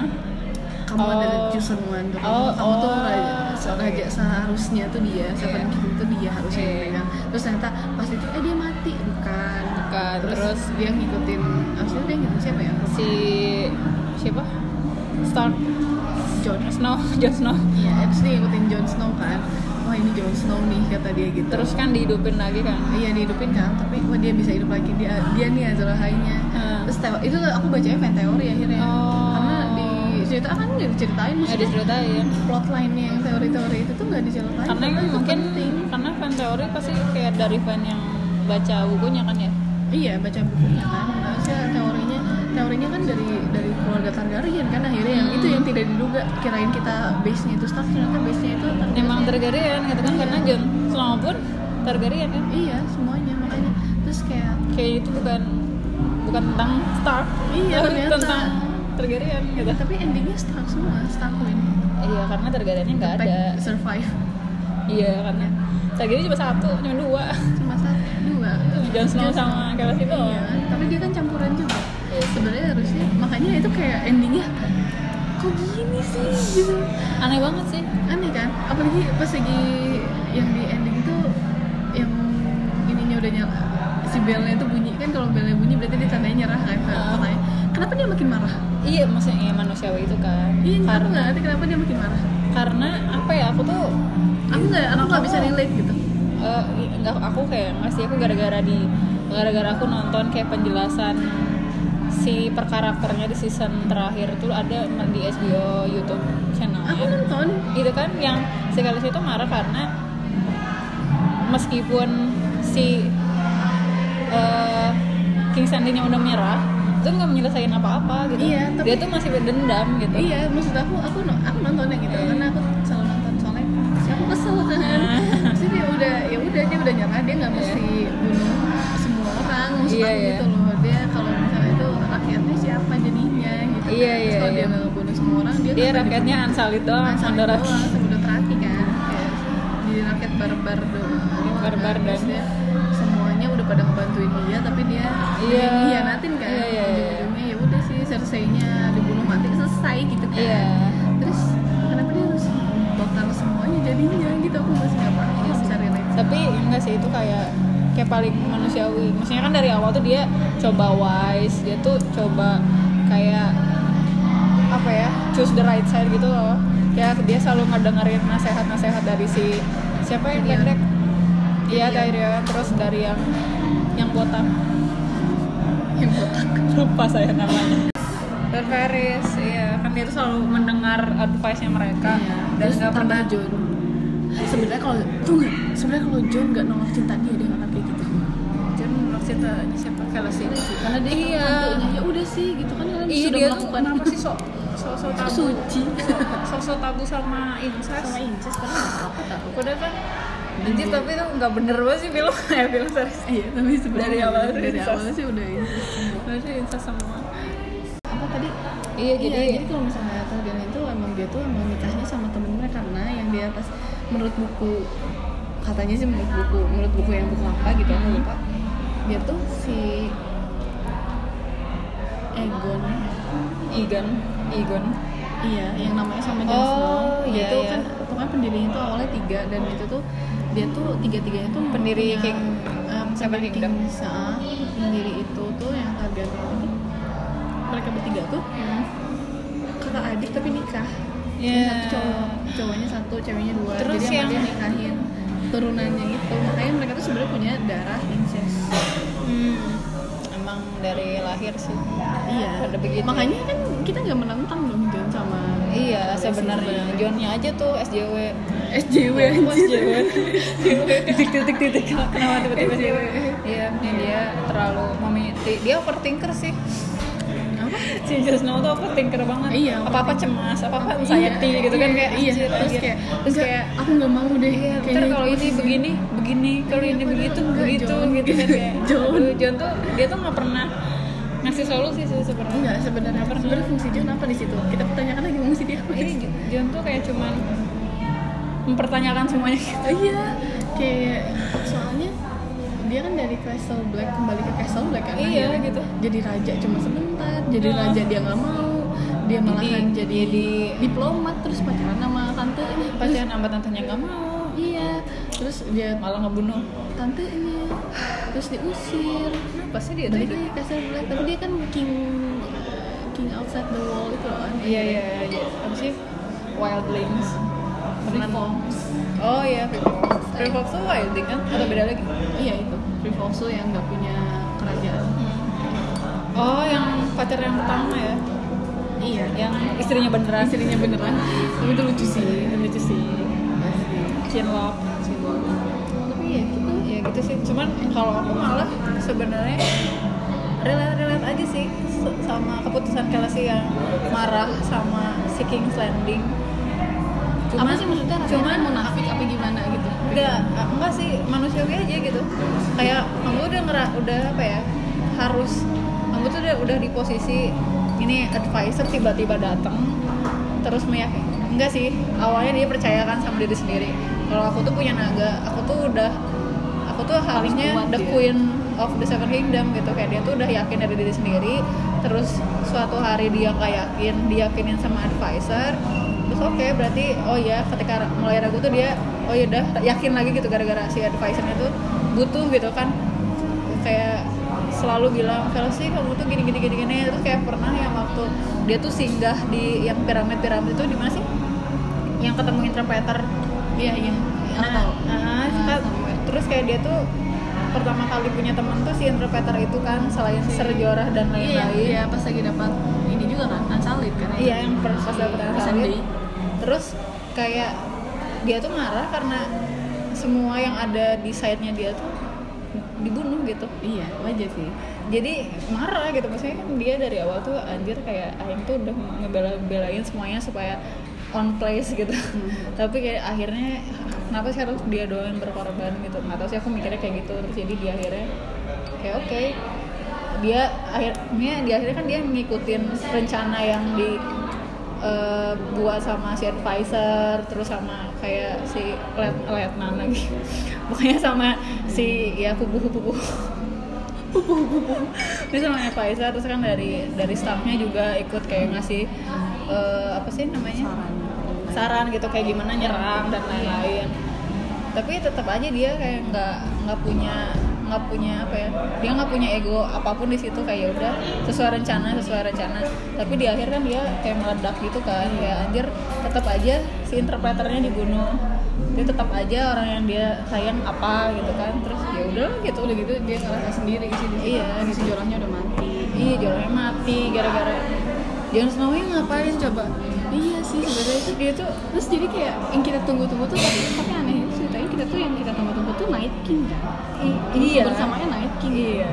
Speaker 1: kamu
Speaker 2: Oh.
Speaker 1: adalah chosen one tuh. Kamu,
Speaker 2: Oh,
Speaker 1: kamu tuh
Speaker 2: oh.
Speaker 1: raja, raja seharusnya tuh dia Seven. King tuh dia harusnya yang
Speaker 2: Iya.
Speaker 1: pegang terus ternyata pas itu eh dia mati. Bukan.
Speaker 2: Bukan, terus?
Speaker 1: dia ngikutin maksudnya dia ngikutin siapa ya?
Speaker 2: Si siapa? Stark.
Speaker 1: Jon
Speaker 2: Snow. Jon Snow.
Speaker 1: Iya terus dia ngikutin Jon Snow kan wah ini Jon Snow nih kata dia gitu.
Speaker 2: Terus kan dihidupin lagi kan?
Speaker 1: Iya dihidupin kan tapi wah dia bisa hidup lagi. Dia dia nih Azor Ahai-nya
Speaker 2: Hmm.
Speaker 1: terus teo- itu aku bacanya fan teori akhirnya.
Speaker 2: Oh.
Speaker 1: karena di cerita kan nggak diceritain
Speaker 2: ya
Speaker 1: maksudnya
Speaker 2: diceritain.
Speaker 1: plotline-nya yang teori-teori itu tuh nggak diceritain
Speaker 2: karena mungkin
Speaker 1: penting.
Speaker 2: karena fan teori pasti kayak dari fan yang baca bukunya kan ya?
Speaker 1: Iya baca bukunya kan. Maksudnya teorinya teorinya kan dari dari keluarga Targaryen kan akhirnya yang
Speaker 2: Hmm.
Speaker 1: itu yang tidak diduga. Kirain kita base nya itu Stark ternyata base nya itu Targaryen.
Speaker 2: Emang Targaryen gitu kan karena Jon Snow pun Targaryen kan?
Speaker 1: Iya semuanya makanya. Terus kayak
Speaker 2: kayak itu bukan bukan tentang Stark
Speaker 1: Iya,
Speaker 2: tapi
Speaker 1: ternyata.
Speaker 2: tentang Targaryen gitu.
Speaker 1: Tapi endingnya Stark semua Stark win.
Speaker 2: Iya karena Targaryennya nggak ada.
Speaker 1: survive.
Speaker 2: Iya karena Targaryen cuma satu cuma dua.
Speaker 1: Cuma satu dua.
Speaker 2: Jon Snow sama Khaleesi doang.
Speaker 1: iya tapi dia kan campuran juga Sebenarnya harusnya makanya itu kayak endingnya kok gini sih? gitu.
Speaker 2: Aneh banget sih.
Speaker 1: Aneh kan? Apalagi pas lagi yang di ending tuh yang ininya udah nyala si belnya itu bunyi. Kan kalau belnya bunyi berarti dia tandanya nyerah kan
Speaker 2: Ah.
Speaker 1: katanya kenapa dia makin marah?
Speaker 2: Iya maksudnya iya, manusiawi itu kan.
Speaker 1: Iya aku
Speaker 2: karena
Speaker 1: ngerti kenapa dia makin marah?
Speaker 2: Karena apa ya aku tuh
Speaker 1: aku nggak aku nggak bisa relate gitu.
Speaker 2: Eh, nggak aku kayak nggak sih aku gara-gara di gara-gara aku nonton kayak penjelasan si per karakternya di season terakhir tuh ada di HBO YouTube channel
Speaker 1: aku nonton.
Speaker 2: Itu kan yang si Khaleesi itu marah karena meskipun si eh, King Sandy-nya udah menyerah itu nggak menyelesaikan apa-apa gitu.
Speaker 1: Iya, tapi-
Speaker 2: dia tuh masih berdendam gitu.
Speaker 1: Iya maksud aku aku aku nontonnya gitu karena aku selalu nonton soalnya aku kesel kan. Maksudnya dia udah ya udah dia udah nyerah dia nggak mesti bunuh semua orang maksud
Speaker 2: Iya,
Speaker 1: aku
Speaker 2: iya.
Speaker 1: gitu
Speaker 2: Iya, iya,
Speaker 1: kalau dia
Speaker 2: iya.
Speaker 1: nggak bunuh semua orang dia
Speaker 2: dia
Speaker 1: nggak
Speaker 2: rakyatnya ansalit doang
Speaker 1: Asal
Speaker 2: Andorra
Speaker 1: doang udah terati kan. Kayak jadi rakyat barbar doang
Speaker 2: Barbar
Speaker 1: Terus
Speaker 2: dan-
Speaker 1: dia semuanya udah pada ngebantuin dia tapi dia
Speaker 2: Iya.
Speaker 1: kan.
Speaker 2: Iya, iya, iya.
Speaker 1: ujung-ujungnya ya udah sih Cersei-nya dibunuh mati selesai gitu kan.
Speaker 2: Iya.
Speaker 1: terus kenapa dia harus total semuanya jadinya gitu? Aku masih nggak paham
Speaker 2: Iya
Speaker 1: relate
Speaker 2: tapi enggak sih itu kayak kayak paling manusiawi. Maksudnya kan dari awal tuh dia coba wise dia tuh coba kayak apa ya choose the right side gitu loh. Ya dia selalu ngedengerin nasehat-nasehat dari si siapa yang pendek iya
Speaker 1: Tyrion.
Speaker 2: Tyrion terus dari yang yang botak.
Speaker 1: Yang botak.
Speaker 2: Lupa saya namanya. Ferris iya. Kan dia tuh selalu mendengar advice-nya mereka.
Speaker 1: Iya.
Speaker 2: dan nggak pernah
Speaker 1: John. Sebenarnya kalau tuh sebenarnya kalau John nggak nolak cinta dia dia nggak kayak gitu.
Speaker 2: John maksudnya siapa? Khaleesi
Speaker 1: karena dia
Speaker 2: Iya.
Speaker 1: ya udah sih gitu kan.
Speaker 2: Iya
Speaker 1: sudah
Speaker 2: dia tuh kenapa sih sok sok sok tabu.
Speaker 1: Suci.
Speaker 2: Sok sok tabu sama incest.
Speaker 1: Sama incest karena apa
Speaker 2: udah kan? Anjir tapi itu nggak bener banget sih film. Ya film serius
Speaker 1: iya tapi sebenarnya
Speaker 2: Dari awal tuh
Speaker 1: dari
Speaker 2: incest.
Speaker 1: awal sih udah incest.
Speaker 2: Maksudnya incest semua
Speaker 1: apa tadi?
Speaker 2: Iya,
Speaker 1: iya,
Speaker 2: jadi-
Speaker 1: jadi kalau misalnya Targaryen itu emang dia tuh emang nikahnya sama temen mereka karena yang di atas menurut buku katanya sih menurut buku menurut buku yang buku apa gitu aku lupa. Dia tuh si Egon.
Speaker 2: Egon Egon
Speaker 1: iya yang namanya sama Jon
Speaker 2: Oh, iya,
Speaker 1: tuh
Speaker 2: iya.
Speaker 1: kan pokoknya pendirinya tuh awalnya tiga dan itu tuh dia tuh tiga tiganya tuh
Speaker 2: Pendiri King-
Speaker 1: eh,
Speaker 2: Seven
Speaker 1: pendiri
Speaker 2: Kingdom.
Speaker 1: King, pendiri itu tuh yang Targaryen itu mereka bertiga tuh kakak adik tapi nikah
Speaker 2: Iya.
Speaker 1: Yang satu cowok cowoknya satu ceweknya dua
Speaker 2: Terus
Speaker 1: jadi
Speaker 2: yang
Speaker 1: dia nikahin turunannya gitu makanya mereka tuh sebenarnya punya darah incest
Speaker 2: hmm. Emang dari lahir sih.
Speaker 1: Iya.
Speaker 2: Pada begitu.
Speaker 1: makanya kan kita nggak menentang dong John sama
Speaker 2: iya sebenarnya. Johnnya aja tuh SJW
Speaker 1: SJW
Speaker 2: Oh. SJW titik titik titik. Kenapa tiba-tiba
Speaker 1: SJW.
Speaker 2: iya dia terlalu memilih dia overthinker sih si Jon Snow tuh overthinker banget
Speaker 1: Iya,
Speaker 2: apa apa cemas apa apa anxiety gitu kan kayak
Speaker 1: iya
Speaker 2: anjir,
Speaker 1: terus
Speaker 2: anjir.
Speaker 1: kayak
Speaker 2: terus
Speaker 1: "Enggak,
Speaker 2: kayak
Speaker 1: aku nggak mau deh
Speaker 2: Iya, ntar kalau ini begini, begini, kalau
Speaker 1: Iya,
Speaker 2: ini begitu, begitu,
Speaker 1: John.
Speaker 2: gitu kan kayak.
Speaker 1: John.
Speaker 2: John tuh dia tuh nggak pernah ngasih solusi sih sebenarnya.
Speaker 1: enggak sebenarnya sebenarnya fungsi John apa di situ kita pertanyakan lagi fungsi dia apa
Speaker 2: Ini John tuh kayak cuman mempertanyakan semuanya gitu.
Speaker 1: iya kayak soalnya dia kan dari Castle Black kembali ke Castle Black kan?
Speaker 2: Iya,
Speaker 1: akhirnya.
Speaker 2: gitu.
Speaker 1: jadi raja cuma sebentar jadi
Speaker 2: Nah.
Speaker 1: raja dia nggak mau dia malahan
Speaker 2: Jadi-
Speaker 1: jadi,
Speaker 2: jadi-
Speaker 1: diplomat terus pacaran sama tante ini.
Speaker 2: Pacaran sama tantenya nggak mau.
Speaker 1: Iya terus dia
Speaker 2: malah ngebunuh
Speaker 1: tantenya terus diusir.
Speaker 2: Kenapa sih dia
Speaker 1: balik
Speaker 2: tuh
Speaker 1: lagi ke Castle Black tapi dia kan king king outside the wall itu loh kan
Speaker 2: iya iya iya apa sih? Wildlings. Oh iya free fox. Tuh wildling kan? Atau beda lagi?
Speaker 1: Iya itu Tuh yang nggak punya kerajaan.
Speaker 2: Oh yang pacar yang pertama ya?
Speaker 1: Iya
Speaker 2: yang istrinya beneran.
Speaker 1: Istrinya beneran. Tapi itu lucu sih
Speaker 2: lucu sih. Cinlok
Speaker 1: tapi ya gitu
Speaker 2: ya gitu sih. Cuman kalau aku malah sebenarnya relate relate aja sih sama keputusan Kelsey yang marah sama si King's Landing
Speaker 1: apa sih maksudnya?
Speaker 2: Cuman
Speaker 1: munafik apa gimana gitu?
Speaker 2: Enggak enggak sih manusiawi aja gitu. Kayak kamu udah ngera udah apa ya harus kamu tuh udah udah di posisi ini advisor tiba-tiba datang terus meyakin enggak sih awalnya dia percayakan sama diri sendiri. Kalau aku tuh punya naga aku tuh udah aku tuh harusnya the
Speaker 1: dia.
Speaker 2: queen of the seven kingdom gitu. Kayak dia tuh udah yakin dari diri sendiri terus suatu hari dia nggak yakin diyakinin sama advisor oke berarti oh ya ketika mulai ragu tuh dia oh ya udah yakin lagi gitu gara-gara si advisornya tuh butuh gitu kan. Kayak selalu bilang kalau sih kamu tuh gini gini gini gini. Terus kayak pernah yang waktu dia tuh singgah di yang piramid piramid itu di mana sih? Yang ketemu interpreter
Speaker 1: iya iya.
Speaker 2: Nah,
Speaker 1: tahu.
Speaker 2: nah,
Speaker 1: Ah,
Speaker 2: kan-
Speaker 1: somewhere.
Speaker 2: terus kayak dia tuh pertama kali punya teman tuh si interpreter itu kan selain Ser Jorah dan
Speaker 1: iya
Speaker 2: lain-lain.
Speaker 1: iya pas lagi dapat ini juga kan Ansalit kan?
Speaker 2: Iya, yang pas dapet
Speaker 1: Si
Speaker 2: Ansalit.
Speaker 1: Sandy.
Speaker 2: Terus kayak dia tuh marah karena semua yang ada di side-nya dia tuh dibunuh gitu.
Speaker 1: Iya wajar sih.
Speaker 2: Jadi marah gitu. Maksudnya kan dia dari awal tuh anjir kayak Aing tuh udah ngebela-belain semuanya supaya on place gitu. Tapi kayak akhirnya kenapa sih harus dia doang yang berkorban gitu? Nggak tahu sih aku mikirnya kayak gitu. Terus jadi di akhirnya kayak oke. Dia akhirnya di akhirnya kan dia ngikutin rencana yang di eh, buat sama si advisor terus sama kayak si let letnan lagi. Pokoknya sama si ya kubu-kubu ini sama advisor terus kan dari dari staffnya juga ikut kayak ngasih eh, apa sih namanya?
Speaker 1: Saran
Speaker 2: saran gitu kayak gimana nyerang dan lain-lain. Tapi tetap aja dia kayak nggak nggak punya nggak punya apa ya dia nggak punya ego apa pun di situ kayak ya udah sesuai rencana sesuai rencana. Tapi di akhir kan dia kayak meledak gitu kan kayak anjir tetap aja si interpreternya dibunuh. Dia tetap aja orang yang dia sayang apa gitu kan terus ya udah gitu
Speaker 1: udah gitu dia ngerasa sendiri sih di
Speaker 2: Iya.
Speaker 1: di sejorahnya udah mati.
Speaker 2: Iya jorongnya mati gara-gara Jon Snow nya ngapain coba?
Speaker 1: Iya sih sebenarnya itu
Speaker 2: dia tuh
Speaker 1: terus jadi kayak yang kita tunggu-tunggu tuh tapi, tapi aneh tuh yang kita tunggu-tunggu tuh Night King kan
Speaker 2: i- iya
Speaker 1: bersamanya Night King
Speaker 2: iya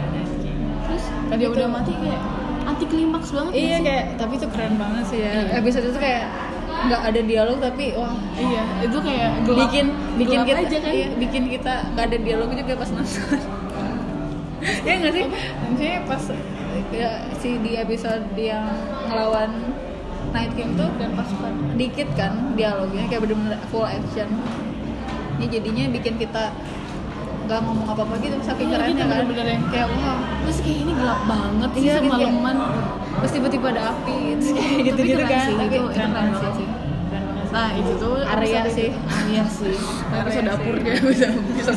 Speaker 1: terus
Speaker 2: Tapi
Speaker 1: dia
Speaker 2: itu-
Speaker 1: udah mati kayak anti klimaks banget
Speaker 2: Iya
Speaker 1: sih?
Speaker 2: kayak tapi itu keren banget sih ya.
Speaker 1: Iya.
Speaker 2: Episode itu kayak nggak ada dialog tapi wah
Speaker 1: iya itu kayak gelap,
Speaker 2: bikin bikin
Speaker 1: gelap
Speaker 2: kita
Speaker 1: aja kan
Speaker 2: iya, bikin kita nggak ada dialog juga pas nonton. ya nggak sih? Maksudnya pas ya, si di episode yang ngelawan Night King tuh
Speaker 1: dan pasukan
Speaker 2: dikit kan dialognya kayak bener-bener full action. Ini jadinya bikin kita nggak ngomong apa-apa gitu saking
Speaker 1: Iya,
Speaker 2: kerennya
Speaker 1: kita
Speaker 2: kan.
Speaker 1: bener-bener yang-
Speaker 2: Kayak wah.
Speaker 1: Terus kayak ini gelap banget sih
Speaker 2: Iya, gitu,
Speaker 1: semalaman
Speaker 2: terus tiba-tiba ada api gitu kayak gitu gitu
Speaker 1: keren
Speaker 2: kan.
Speaker 1: Sih,
Speaker 2: tapi
Speaker 1: itu keren banget sih. nah itu tuh episode
Speaker 2: sih.
Speaker 1: itu. Arya sih.
Speaker 2: Arya
Speaker 1: episode dapur dia bisa bisa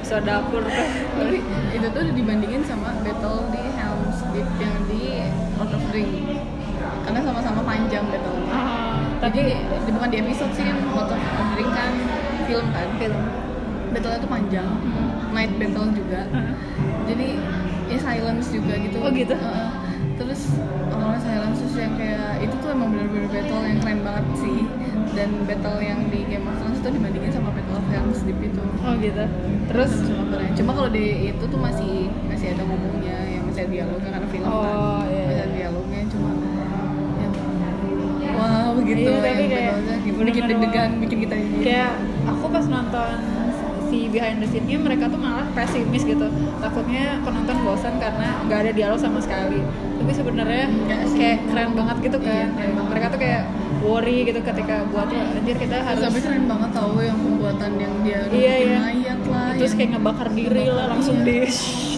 Speaker 2: so dapur.
Speaker 1: Tapi itu tuh dibandingin sama battle di Helm's Deep yang di Lord of the Ring karena sama-sama panjang battle
Speaker 2: tapi
Speaker 1: tapi di, bukan di episode sih the Ring kan film kan
Speaker 2: film
Speaker 1: battle-nya tuh panjang night battle juga jadi ya silence juga gitu
Speaker 2: Oh, gitu?
Speaker 1: Heeh. terus awalnya silence terus yang kayak itu tuh emang bener-bener battle yang keren banget sih dan battle yang di Game of Thrones itu dibandingin sama Battle of Helm's Deep itu
Speaker 2: oh gitu terus
Speaker 1: cuma kalau di itu tuh masih masih ada ngomongnya yang masih ada dialognya karena film kan
Speaker 2: Oh, iya,
Speaker 1: masih
Speaker 2: iya.
Speaker 1: ada dialognya cuma ya wow gitu
Speaker 2: Iya, tapi kayak
Speaker 1: battle-nya bikin deg-degan bikin kita ini
Speaker 2: kayak aku pas nonton si behind the scene-nya mereka tuh malah pesimis gitu takutnya penonton bosan karena nggak ada dialog sama sekali tapi sebenarnya kayak keren banget gitu kan
Speaker 1: Iya, keren banget.
Speaker 2: mereka tuh kayak worry gitu ketika buat "Wah, anjir kita harus
Speaker 1: tapi keren banget tau yang pembuatan yang dia
Speaker 2: Iya, iya.
Speaker 1: mayat lah
Speaker 2: terus
Speaker 1: yang
Speaker 2: kayak ngebakar diri lah langsung
Speaker 1: Iya.
Speaker 2: di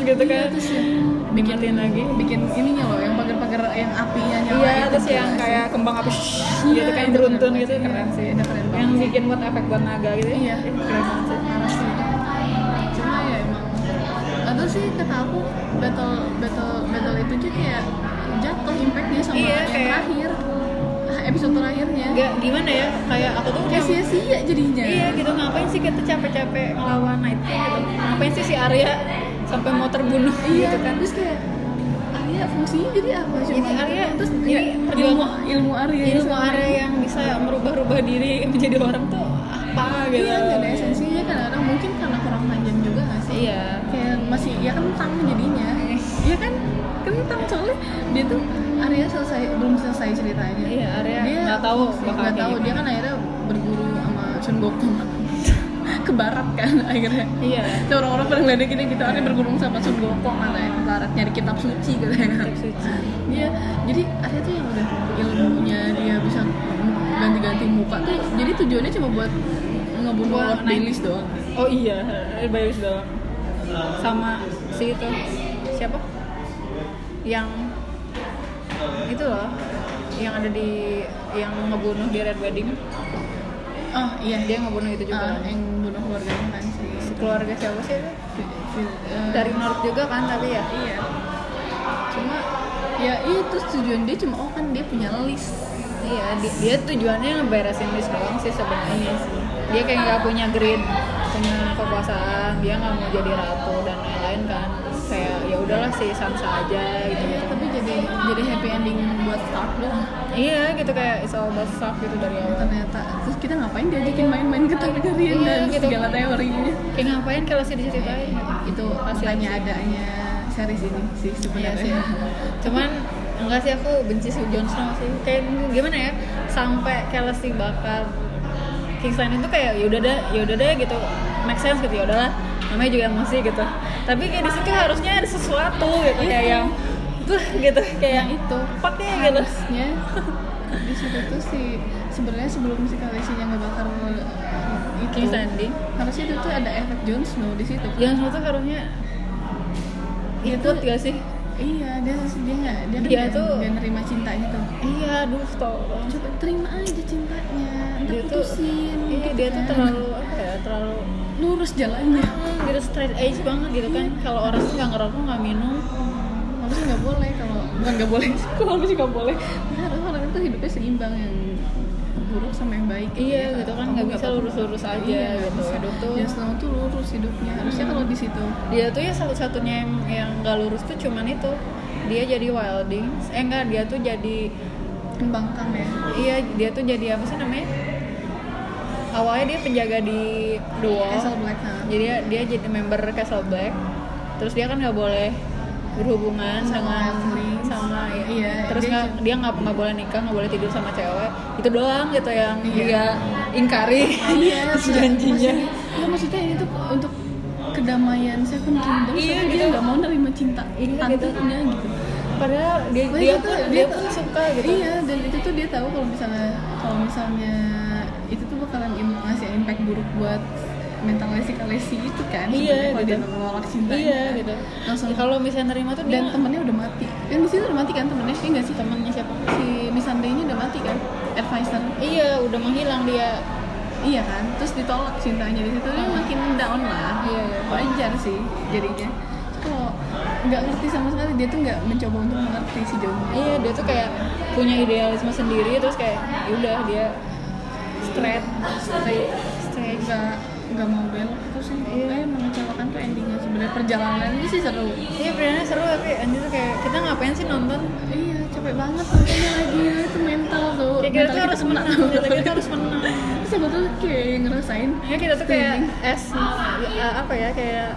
Speaker 2: gitu
Speaker 1: Iya,
Speaker 2: kan
Speaker 1: terus yang bikin
Speaker 2: lagi.
Speaker 1: bikin ininya loh yang pagar-pagar yang apinya nyala
Speaker 2: iya
Speaker 1: itu
Speaker 2: terus
Speaker 1: gila
Speaker 2: yang kayak kembang api shhh,
Speaker 1: Iya,
Speaker 2: gitu
Speaker 1: itu
Speaker 2: beruntun gitu. Keren sih
Speaker 1: Itu keren
Speaker 2: yang bikin buat efek buat naga gitu
Speaker 1: Iya.
Speaker 2: Ih, keren banget sih.
Speaker 1: Parah sih. Cuma ya emang atau sih kata aku battle battle battle itu aja kayak jatuh impactnya sama
Speaker 2: Iya,
Speaker 1: yang
Speaker 2: kayak-
Speaker 1: terakhir. Episode terakhirnya.
Speaker 2: Nggak gimana ya? Kayak aku tuh
Speaker 1: kayak sia-sia jadinya.
Speaker 2: Iya gitu. Ngapain sih kita capek-capek ngelawan Night gitu? Ngapain sih si Arya sampai mau terbunuh
Speaker 1: iya
Speaker 2: gitu kan?
Speaker 1: terus kayak Arya fungsinya jadi apa
Speaker 2: Jadi
Speaker 1: Cuma-
Speaker 2: Arya
Speaker 1: terus
Speaker 2: jadi
Speaker 1: ilmu ilmu Arya
Speaker 2: ilmu Arya yang bisa merubah-rubah diri menjadi orang tuh apa gitu.
Speaker 1: Iya ada esensinya kadang-kadang mungkin karena kurang panjang juga nggak sih?
Speaker 2: Iya.
Speaker 1: Kayak masih ya kentang jadinya. Iya kan? Kentang soalnya dia tuh Arya selesai belum selesai ceritanya.
Speaker 2: Iya, Arya
Speaker 1: dia
Speaker 2: nggak tahu bakal
Speaker 1: nggak tahu. Dia kan akhirnya berguru sama Sun Gokong ke barat kan akhirnya.
Speaker 2: Iya.
Speaker 1: Orang-orang pada ngeledekin gitu Arya berguru sama Sun Gokong katanya barat nyari kitab suci
Speaker 2: kitab suci.
Speaker 1: Iya, jadi Arya tuh yang udah ilmunya dia bisa ganti-ganti muka tuh jadi tujuannya cuma buat ngebunuh Lord. Baelish doang.
Speaker 2: Oh iya Bayius doang. Sama si itu siapa? Yang itu loh yang ada di yang ngebunuh di Red Wedding.
Speaker 1: Oh iya,
Speaker 2: dia ngebunuh itu juga. Kan.
Speaker 1: yang bunuh keluarganya kan Si
Speaker 2: keluarga siapa sih itu?
Speaker 1: Eh,
Speaker 2: dari North juga kan tapi ya?
Speaker 1: Iya. Cuma ya itu tujuan dia cuma oh kan dia punya list.
Speaker 2: iya di- dia tujuannya ngeberesin list doang sih sebenarnya sih. Dia kayak nggak punya grid punya kekuasaan dia nggak mau jadi ratu dan lain-lain kan. Kayak ya udahlah sih Sansa aja gitu
Speaker 1: Iya, tapi jadi happy ending buat Stark doang.
Speaker 2: iya gitu kayak it's all about gitu dari awal
Speaker 1: Ternyata terus kita ngapain diajakin main-main ke Targaryen
Speaker 2: Iya,
Speaker 1: dan
Speaker 2: gitu.
Speaker 1: segala teorinya.
Speaker 2: kayak ngapain kalau sih diceritain.
Speaker 1: Itu tanya
Speaker 2: sih.
Speaker 1: adanya series ini sih
Speaker 2: Iya
Speaker 1: sebenarnya.
Speaker 2: sih. Cuman enggak sih aku benci si Jon Snow sih. Kayak gimana ya? Sampai Khaleesi bakar King's Landing itu kayak ya udah deh, ya udah deh gitu. Make sense gitu ya udahlah. Namanya juga emosi gitu. Tapi kayak di situ harusnya ada sesuatu gitu kayak yang tuh gitu kayak yang
Speaker 1: itu
Speaker 2: Fuck ya gitu.
Speaker 1: harusnya di situ tuh si sebenarnya sebelum si Khaleesi-nya ngebakar itu
Speaker 2: King's Landing.
Speaker 1: harusnya itu tuh ada efek Jon Snow di situ
Speaker 2: Jon Snow tuh harusnya ikut
Speaker 1: tuh-
Speaker 2: gak sih?
Speaker 1: iya dia dia nggak dia,
Speaker 2: Dia
Speaker 1: nggak-
Speaker 2: tuh-
Speaker 1: nggak nerima cinta itu
Speaker 2: Iya, aduh tolong.
Speaker 1: coba terima aja cintanya ntar
Speaker 2: Dia tuh
Speaker 1: putusin
Speaker 2: iya,
Speaker 1: gitu
Speaker 2: dia tuh
Speaker 1: kan.
Speaker 2: terlalu apa ya? Terlalu
Speaker 1: lurus jalannya
Speaker 2: Hmm, gitu straight edge banget gitu kan kalau orang tuh nggak ngerokok nggak minum
Speaker 1: harusnya nggak boleh kalau bukan nggak boleh kok harusnya nggak boleh. Harus orang itu hidupnya seimbang yang buruk sama yang baik gitu
Speaker 2: iya
Speaker 1: ya.
Speaker 2: gitu kan
Speaker 1: Kamu
Speaker 2: nggak bisa lurus-lurus aja
Speaker 1: Iya,
Speaker 2: gitu.
Speaker 1: bisa.
Speaker 2: tuh
Speaker 1: Snow tuh lurus hidupnya. Harusnya kalau di situ.
Speaker 2: Dia tuh ya satu-satunya yang yang nggak lurus tuh cuman itu. Dia jadi wildings eh enggak dia tuh jadi
Speaker 1: kembangkan ya.
Speaker 2: Iya dia tuh jadi apa sih namanya? Awalnya dia penjaga di The Wall
Speaker 1: Castle Black nah.
Speaker 2: jadi dia jadi member Castle Black. Terus dia kan nggak boleh berhubungan
Speaker 1: Sama
Speaker 2: dengan sama ya.
Speaker 1: Iya,
Speaker 2: terus
Speaker 1: dia
Speaker 2: nggak dia nggak nggak boleh nikah nggak boleh tidur sama cewek itu doang gitu yang
Speaker 1: Iya.
Speaker 2: dia ingkari
Speaker 1: iya
Speaker 2: janjinya
Speaker 1: maksudnya, ya, maksudnya ini tuh untuk kedamaian Seven Kingdoms
Speaker 2: Iya,
Speaker 1: tapi dia
Speaker 2: gitu.
Speaker 1: nggak mau nerima cinta
Speaker 2: Iya, gitu.
Speaker 1: tantenya gitu
Speaker 2: padahal dia dia pun
Speaker 1: tuh-
Speaker 2: dia pun suka gitu
Speaker 1: iya dan itu tuh dia tahu kalau misalnya kalau misalnya itu tuh bakalan ngasih impact buruk buat mentalnya si Kalesi itu kan
Speaker 2: Iya,
Speaker 1: kalau
Speaker 2: gitu.
Speaker 1: dia menolak cintanya
Speaker 2: iya gitu.
Speaker 1: Langsung
Speaker 2: Ya, kalau misalnya nerima tuh
Speaker 1: dan
Speaker 2: dia
Speaker 1: temennya udah mati. Kan di situ udah mati kan temennya iya nggak sih?
Speaker 2: Temennya siapa?
Speaker 1: Si Missandei ini udah mati kan advisor.
Speaker 2: Iya udah menghilang dia.
Speaker 1: Iya kan terus ditolak cintanya. Di situ dia makin down lah.
Speaker 2: Iya, iya.
Speaker 1: wajar sih jadinya. Kalau nggak ngerti sama sekali. Dia tuh nggak mencoba untuk mengerti si Jon
Speaker 2: iya dia tuh kayak punya idealisme sendiri terus kayak yaudah dia straight
Speaker 1: straight
Speaker 2: straight
Speaker 1: nggak mau belok terus sih. Eh mengecewakan tuh endingnya. Sebenarnya perjalanan ini sih seru.
Speaker 2: Iya benernya seru tapi anjir tuh kayak kita ngapain sih nonton?
Speaker 1: Iya capek banget makanya lagi. Itu mental tuh.
Speaker 2: Kayak kita tuh harus menang.
Speaker 1: tuh.
Speaker 2: kita harus menang.
Speaker 1: Terus aku tuh kayak ngerasain
Speaker 2: ya kita tuh kayak es ya, apa ya kayak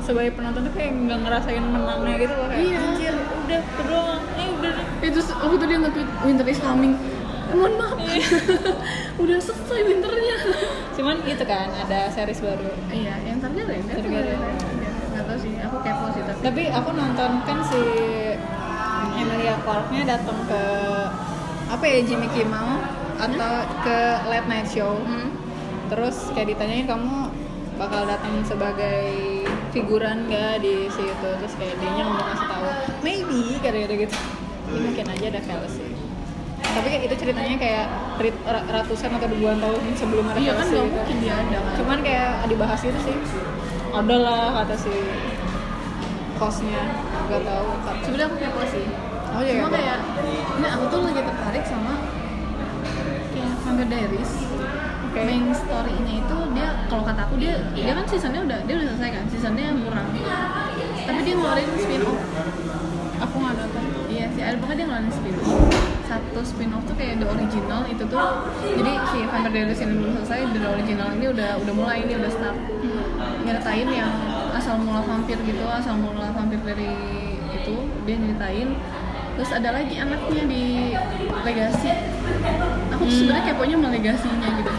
Speaker 2: sebagai penonton tuh kayak nggak ngerasain menangnya gitu loh. Kayak
Speaker 1: Iya.
Speaker 2: anjir udah itu doang. Eh udah. Deh."
Speaker 1: itu waktu itu dia nge-tweet winter is coming mohon maaf.
Speaker 2: Iya.
Speaker 1: udah selesai winternya.
Speaker 2: Cuman gitu kan ada series baru.
Speaker 1: Iya yang kan
Speaker 2: Targaryen.
Speaker 1: Iya, nggak tahu sih aku kepo sih tapi
Speaker 2: tapi aku nonton kan si Emilia Clarke-nya datang ke apa ya Jimmy Kimmel atau ke late night show.
Speaker 1: Hmm.
Speaker 2: terus kayak ditanyain kamu bakal datang sebagai figuran gak di situ? Terus kayak dia ngomong ngasih tahu maybe kata-kata gitu. Ini mungkin aja ada sih tapi kayak itu ceritanya kayak ratusan atau ribuan tahun sebelum ada
Speaker 1: Iya kan nggak mungkin dia ada kan.
Speaker 2: cuman kayak dibahas gitu sih ada lah kata si hostnya nggak tahu
Speaker 1: Sebenarnya aku kepo sih.
Speaker 2: oh iya
Speaker 1: Cuma
Speaker 2: iya.
Speaker 1: kayak ini aku tuh lagi tertarik sama kayak Vampire Diaries.
Speaker 2: Oke.
Speaker 1: Main story-nya itu dia kalau kata aku dia dia kan seasonnya udah dia udah selesai kan seasonnya kurang. Tapi dia ngeluarin spin off.
Speaker 2: aku nggak nonton
Speaker 1: Iya sih, ada banget dia ngeluarin spin off. Satu spin off tuh kayak the original itu tuh. Jadi si Vampire Diaries yang belum selesai the original ini udah udah mulai ini udah start nyeritain yang asal mula vampir gitu asal mula vampir dari itu dia nyeritain. Terus ada lagi anaknya di legasi aku tuh sebenarnya keponya sama legasinya gitu.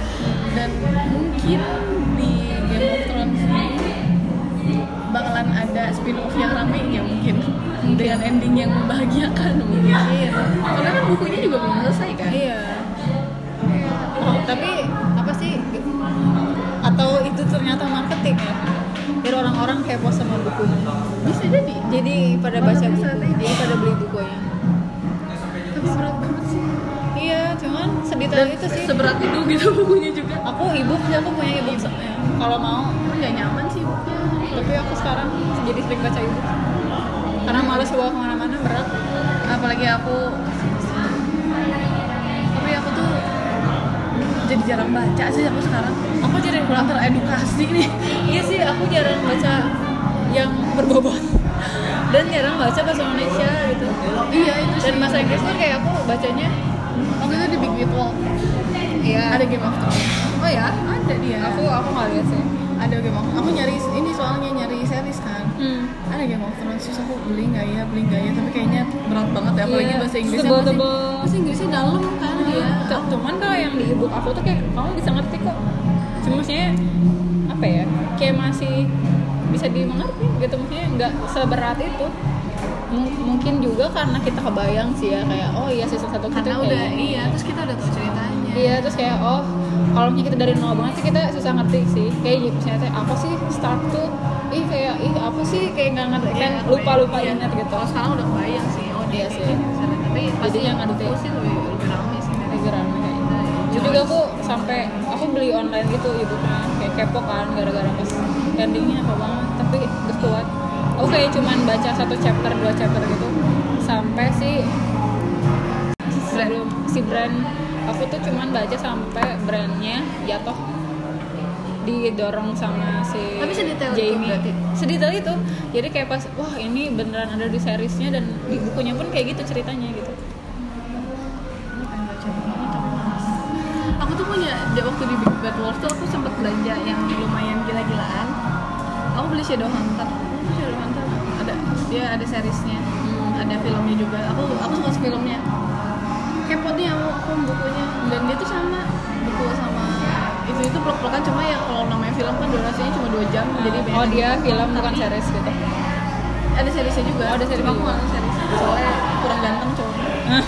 Speaker 1: Dan mungkin di Game of Thrones ini bakalan ada spin off yang rame ya mungkin dengan ending yang membahagiakan mungkin
Speaker 2: iya
Speaker 1: karena kan bukunya juga belum selesai kan
Speaker 2: Iya. Oh, tapi apa sih? Atau itu ternyata marketing ya? Biar orang-orang kepo sama bukunya.
Speaker 1: bisa jadi
Speaker 2: Jadi pada baca buku, jadi pada beli bukunya.
Speaker 1: tapi berat banget sih
Speaker 2: Iya, cuman sedetail itu sih.
Speaker 1: seberat itu gitu bukunya juga
Speaker 2: Aku ebook sih, aku punya ebook soalnya. Kalau mau,
Speaker 1: Tapi nggak nyaman sih bukunya
Speaker 2: tapi aku sekarang jadi sering baca ebook. Karena males bawa ke mana-mana berat.
Speaker 1: apalagi aku tapi aku tuh jadi jarang baca sih aku sekarang
Speaker 2: Aku jadi
Speaker 1: kurang teredukasi nih
Speaker 2: Iya sih, aku jarang baca yang berbobot dan jarang baca bahasa Indonesia gitu.
Speaker 1: iya itu
Speaker 2: Dan bahasa Inggris pun kayak aku bacanya
Speaker 1: waktu itu di Big Big Wall
Speaker 2: Iya.
Speaker 1: ada Game of Thrones
Speaker 2: Oh ya?
Speaker 1: ada dia
Speaker 2: Aku aku nggak lihat sih.
Speaker 1: Ada Game of aku nyari ini soalnya nyari series kan
Speaker 2: Hmm.
Speaker 1: ada Game of Thrones terus aku beli nggak ya beli nggak ya tapi kayaknya berat banget ya apalagi
Speaker 2: Iya,
Speaker 1: bahasa Inggrisnya masih bahasa Inggrisnya dalam kan
Speaker 2: Tuh, Cuman kalau yang di ebook aku tuh kayak kamu bisa ngerti kok. Cuma maksudnya apa ya? Kayak masih bisa dimengerti gitu maksudnya nggak seberat itu. M- mungkin juga karena kita kebayang sih ya kayak oh iya season satu kita
Speaker 1: karena
Speaker 2: kayak
Speaker 1: udah
Speaker 2: gini.
Speaker 1: iya terus kita udah tahu ceritanya
Speaker 2: Iya terus kayak oh kalau misalnya kita dari nol banget sih kita susah ngerti sih kayak gitu misalnya apa sih start tuh ih kayak ih apa sih kayak nggak ngerti kan lupa lupa
Speaker 1: iya.
Speaker 2: ingat gitu
Speaker 1: kalau sekarang udah kebayang sih oh dia
Speaker 2: Iya sih.
Speaker 1: misalnya. tapi pasti yang buku
Speaker 2: ngerti.
Speaker 1: sih lebih lebih ramai sih dari
Speaker 2: Lagi rame kayak gitu.
Speaker 1: Iya.
Speaker 2: Jadi juga aku sampai aku beli online gitu ibunya kayak kepo kan gara-gara pas endingnya apa banget tapi terus kuat. Aku kayak cuman baca satu chapter dua chapter gitu sampai si sebelum si brand aku tuh cuman baca sampai brandnya jatuh. Didorong sama si
Speaker 1: Tapi sedetail itu
Speaker 2: Jamie.
Speaker 1: berarti?
Speaker 2: sedetail itu. Jadi kayak pas wah ini beneran ada di seriesnya dan di bukunya pun kayak gitu ceritanya gitu.
Speaker 1: Ini pengen baca buku ini, tapi males. aku tuh punya di waktu di Big Bad Wolf tuh aku sempat belanja yang lumayan gila-gilaan. Aku beli Shadow Hunter. Shadow Hunter. Ada dia ada seriesnya. Ada filmnya juga. Aku aku suka filmnya kepo nih aku, aku bukunya. Dan dia tuh sama buku sama itu itu peluk-pelukan cuma ya kalau namanya film kan durasinya cuma dua jam jadi banyak
Speaker 2: oh dia film bukan
Speaker 1: Tapi
Speaker 2: series gitu?
Speaker 1: Ada seriesnya juga.
Speaker 2: Oh, ada series
Speaker 1: cuma aku nggak series. Soalnya kurang ganteng cowoknya